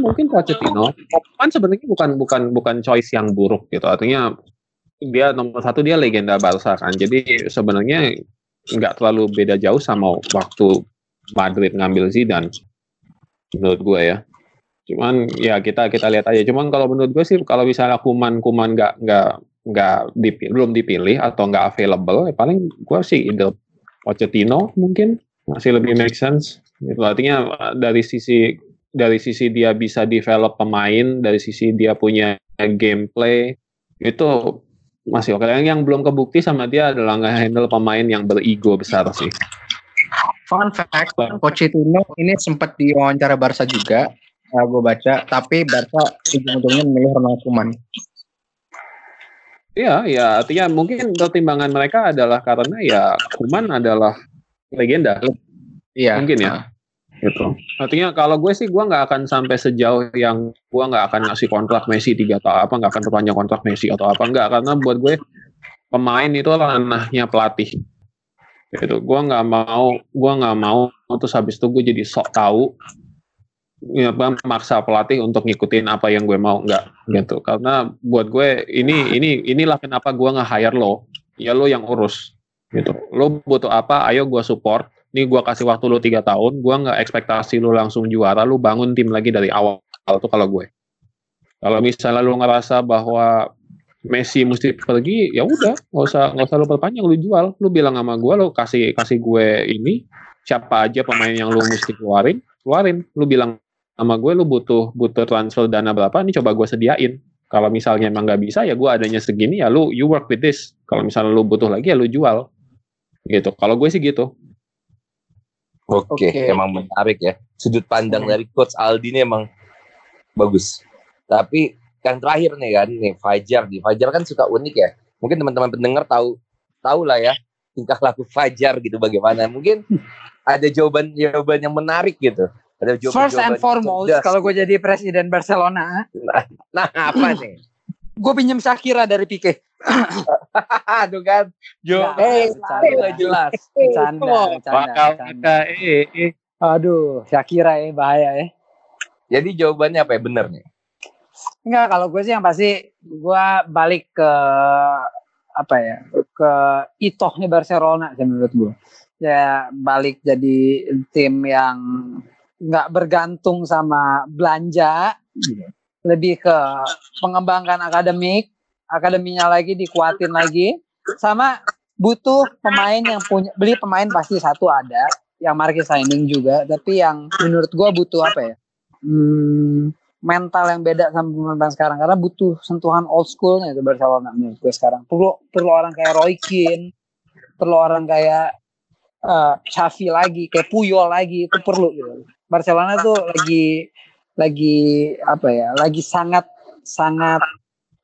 mungkin Pochettino kan sebenarnya bukan bukan bukan choice yang buruk gitu. Artinya dia nomor satu dia legenda Barca kan. Jadi sebenarnya nggak terlalu beda jauh sama waktu Madrid ngambil Zidane menurut gue ya. Cuman ya kita kita lihat aja. Cuman kalau menurut gue sih kalau misalnya kuman kuman nggak nggak nggak dipilih, belum dipilih atau nggak available, ya paling gue sih ide Pochettino mungkin masih lebih make sense. Gitu. Artinya eh, dari sisi dari sisi dia bisa develop pemain, dari sisi dia punya gameplay itu masih oke. Yang, yang belum kebukti sama dia adalah nggak handle pemain yang berigo besar sih. Fun fact, Pochettino ini sempat diwawancara Barca juga, uh, gue baca, tapi Barca ujung-ujungnya memilih Ronald Koeman. Iya, ya artinya mungkin pertimbangan mereka adalah karena ya Kuman adalah legenda. Iya. Mungkin ya. Gitu. Artinya kalau gue sih gue nggak akan sampai sejauh yang gue nggak akan ngasih kontrak Messi tiga atau apa nggak akan perpanjang kontrak Messi atau apa nggak. Karena buat gue pemain itu ranahnya pelatih. Gitu. Gue nggak mau gue nggak mau terus habis itu gue jadi sok tahu ya memaksa pelatih untuk ngikutin apa yang gue mau nggak. Gitu. Karena buat gue ini ini inilah kenapa gue nggak hire lo. Ya lo yang urus. Gitu. Lo butuh apa ayo gue support ini gue kasih waktu lo tiga tahun gue nggak ekspektasi lo langsung juara lo bangun tim lagi dari awal tuh kalau gue. Kalau misalnya lo ngerasa bahwa Messi mesti pergi ya udah nggak usah nggak usah lo perpanjang lo jual. Lo bilang sama gue lo kasih kasih gue ini siapa aja pemain yang lo mesti keluarin keluarin. Lo bilang sama gue lu butuh butuh transfer dana berapa ini coba gue sediain. Kalau misalnya emang nggak bisa ya gue adanya segini ya lu you work with this. Kalau misalnya lu butuh lagi ya lu jual. Gitu. Kalau gue sih gitu Oke, Oke. emang menarik ya. Sudut pandang Hmm. dari coach Aldi ini emang bagus. Tapi yang terakhir nih kan, nih Fajar nih. Fajar kan suka unik ya. Mungkin teman-teman pendengar tahu tahu lah ya tingkah laku Fajar gitu bagaimana. Mungkin <laughs> ada jawaban jawaban yang menarik gitu. Ada jawaban First and foremost, kalau gue jadi presiden Barcelona, nah apa nih? <laughs> gue pinjam Shakira dari Pique. <laughs> Aduh kan, jawaban Nah, hey, nggak jelas. <laughs> Bercanda, bercanda, bakal bercanda. eh, eh. Aduh, Shakira ya bahaya ya. Jadi jawabannya apa ya bener nih? Enggak, kalau gue sih yang pasti gue balik ke apa ya ke itohnya Barcelona sih menurut gue. Ya balik jadi tim yang nggak bergantung sama belanja, lebih ke mengembangkan akademik, akademinya lagi dikuatin lagi, sama butuh pemain yang punya beli pemain pasti satu ada, yang market signing juga, tapi yang menurut gue butuh apa ya? Hmm, mental yang beda sama pemain sekarang karena butuh sentuhan old schoolnya itu Barcelona menurut gue sekarang perlu perlu orang kayak Roy Keane perlu orang kayak eh Xavi lagi kayak Puyol lagi itu perlu gitu Barcelona tuh lagi lagi apa ya lagi sangat sangat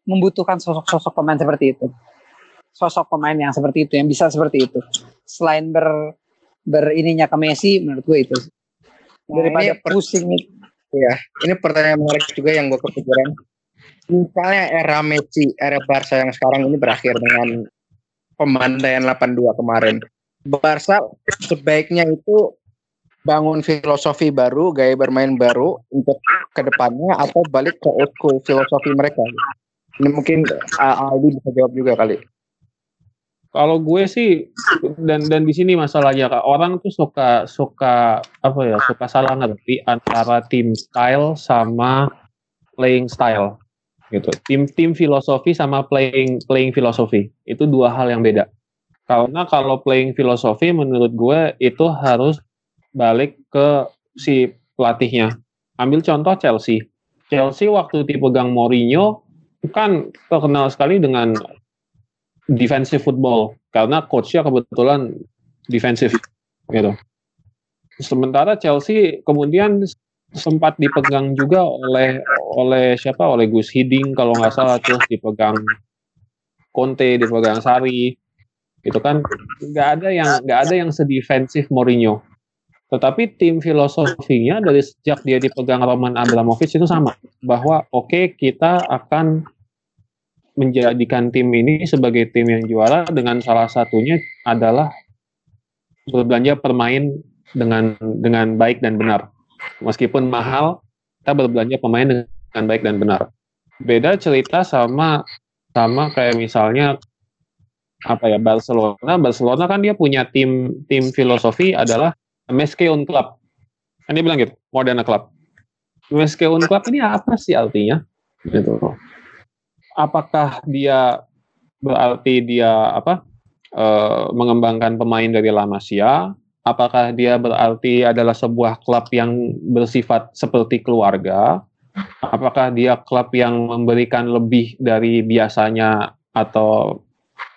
membutuhkan sosok-sosok pemain seperti itu sosok pemain yang seperti itu yang bisa seperti itu selain ber berininya ke Messi menurut gue itu Nah, daripada ini per- pusing Iya, ini pertanyaan menarik juga yang gue kepikiran. Misalnya era Messi, era Barca yang sekarang ini berakhir dengan pembantaian 82 kemarin. Barca sebaiknya itu bangun filosofi baru, gaya bermain baru untuk ke depannya atau balik ke old school filosofi mereka. Ini mungkin uh, Aldi bisa jawab juga kali. Kalau gue sih dan dan di sini masalahnya kak orang tuh suka suka apa ya suka salah ngerti antara tim style sama playing style gitu. Tim tim filosofi sama playing playing filosofi itu dua hal yang beda. Karena kalau playing filosofi menurut gue itu harus balik ke si pelatihnya. Ambil contoh Chelsea. Chelsea waktu dipegang Mourinho kan terkenal sekali dengan defensive football karena coachnya kebetulan defensif gitu. sementara Chelsea kemudian sempat dipegang juga oleh oleh siapa? Oleh Gus Hiding kalau nggak salah terus dipegang Conte dipegang Sari itu kan. Nggak ada yang nggak ada yang sedefensif Mourinho. Tetapi tim filosofinya dari sejak dia dipegang Roman Abramovich itu sama bahwa oke okay, kita akan menjadikan tim ini sebagai tim yang juara dengan salah satunya adalah berbelanja permain dengan dengan baik dan benar. Meskipun mahal kita berbelanja pemain dengan baik dan benar. Beda cerita sama sama kayak misalnya apa ya Barcelona. Barcelona kan dia punya tim tim filosofi adalah Meskeun Club. Kan dia bilang gitu Modena Club. Meskeun Club ini apa sih artinya? Gitu apakah dia berarti dia apa e, mengembangkan pemain dari La Masia apakah dia berarti adalah sebuah klub yang bersifat seperti keluarga? Apakah dia klub yang memberikan lebih dari biasanya atau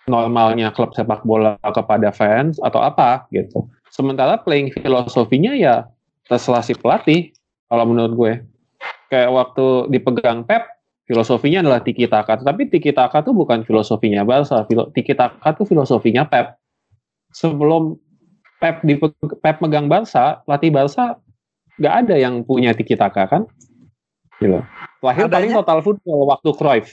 normalnya klub sepak bola kepada fans atau apa gitu. Sementara playing filosofinya ya terserah si pelatih kalau menurut gue. Kayak waktu dipegang Pep, filosofinya adalah tiki taka. Tapi tiki taka itu bukan filosofinya Barca. Tiki taka itu filosofinya Pep. Sebelum Pep di Pep megang Barca, pelatih Barca nggak ada yang punya tiki taka kan? Gitu. Lahir paling total football waktu Cruyff.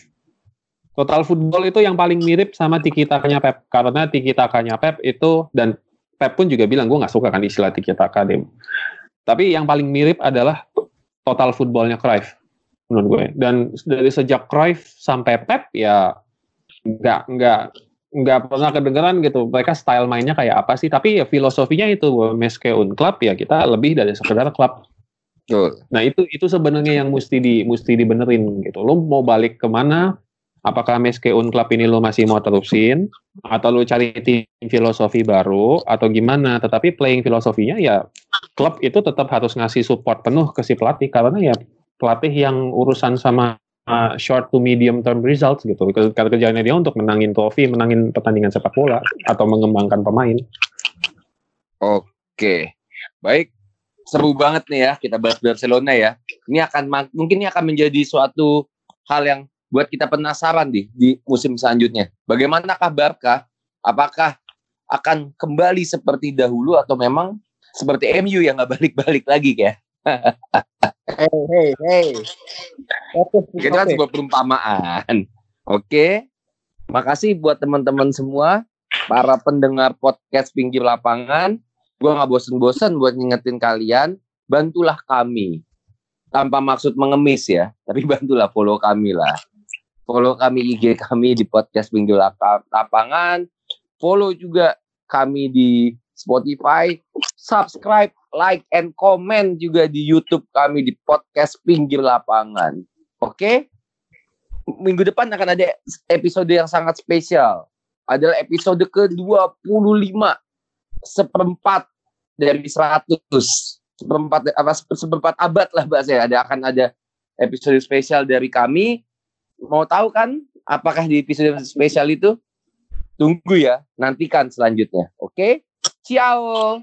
Total football itu yang paling mirip sama tiki takanya Pep karena tiki takanya Pep itu dan Pep pun juga bilang gue nggak suka kan istilah tiki taka dem. Tapi yang paling mirip adalah total footballnya Cruyff menurut gue. Dan dari sejak Cruyff sampai Pep ya nggak nggak nggak pernah kedengeran gitu. Mereka style mainnya kayak apa sih? Tapi ya filosofinya itu un club ya kita lebih dari sekedar klub Betul. nah itu itu sebenarnya yang mesti di mesti dibenerin gitu. Lo mau balik ke mana? Apakah un club ini lo masih mau terusin? Atau lo cari tim filosofi baru? Atau gimana? Tetapi playing filosofinya ya klub itu tetap harus ngasih support penuh ke si pelatih. Karena ya pelatih yang urusan sama uh, short to medium term results gitu. Karena kerjanya dia untuk menangin trofi, menangin pertandingan sepak bola atau mengembangkan pemain. Oke, baik. Seru banget nih ya kita bahas Barcelona ya. Ini akan mungkin ini akan menjadi suatu hal yang buat kita penasaran di di musim selanjutnya. Bagaimanakah Barca? Apakah akan kembali seperti dahulu atau memang seperti MU yang nggak balik-balik lagi ya? <laughs> hey, hey, hey. Itu kan sebuah perumpamaan. Oke. Makasih buat teman-teman semua, para pendengar podcast pinggir lapangan. Gue nggak bosen-bosen buat ngingetin kalian, bantulah kami. Tanpa maksud mengemis ya, tapi <laughs> bantulah follow kami lah. Follow kami IG kami di podcast pinggir lapangan. Follow juga kami di Spotify. Subscribe like and comment juga di YouTube kami di podcast Pinggir Lapangan. Oke? Okay? Minggu depan akan ada episode yang sangat spesial. Adalah episode ke-25 seperempat dari 100 seperempat apa seperempat abad lah bahasa ada akan ada episode spesial dari kami mau tahu kan apakah di episode spesial itu tunggu ya nantikan selanjutnya oke okay? ciao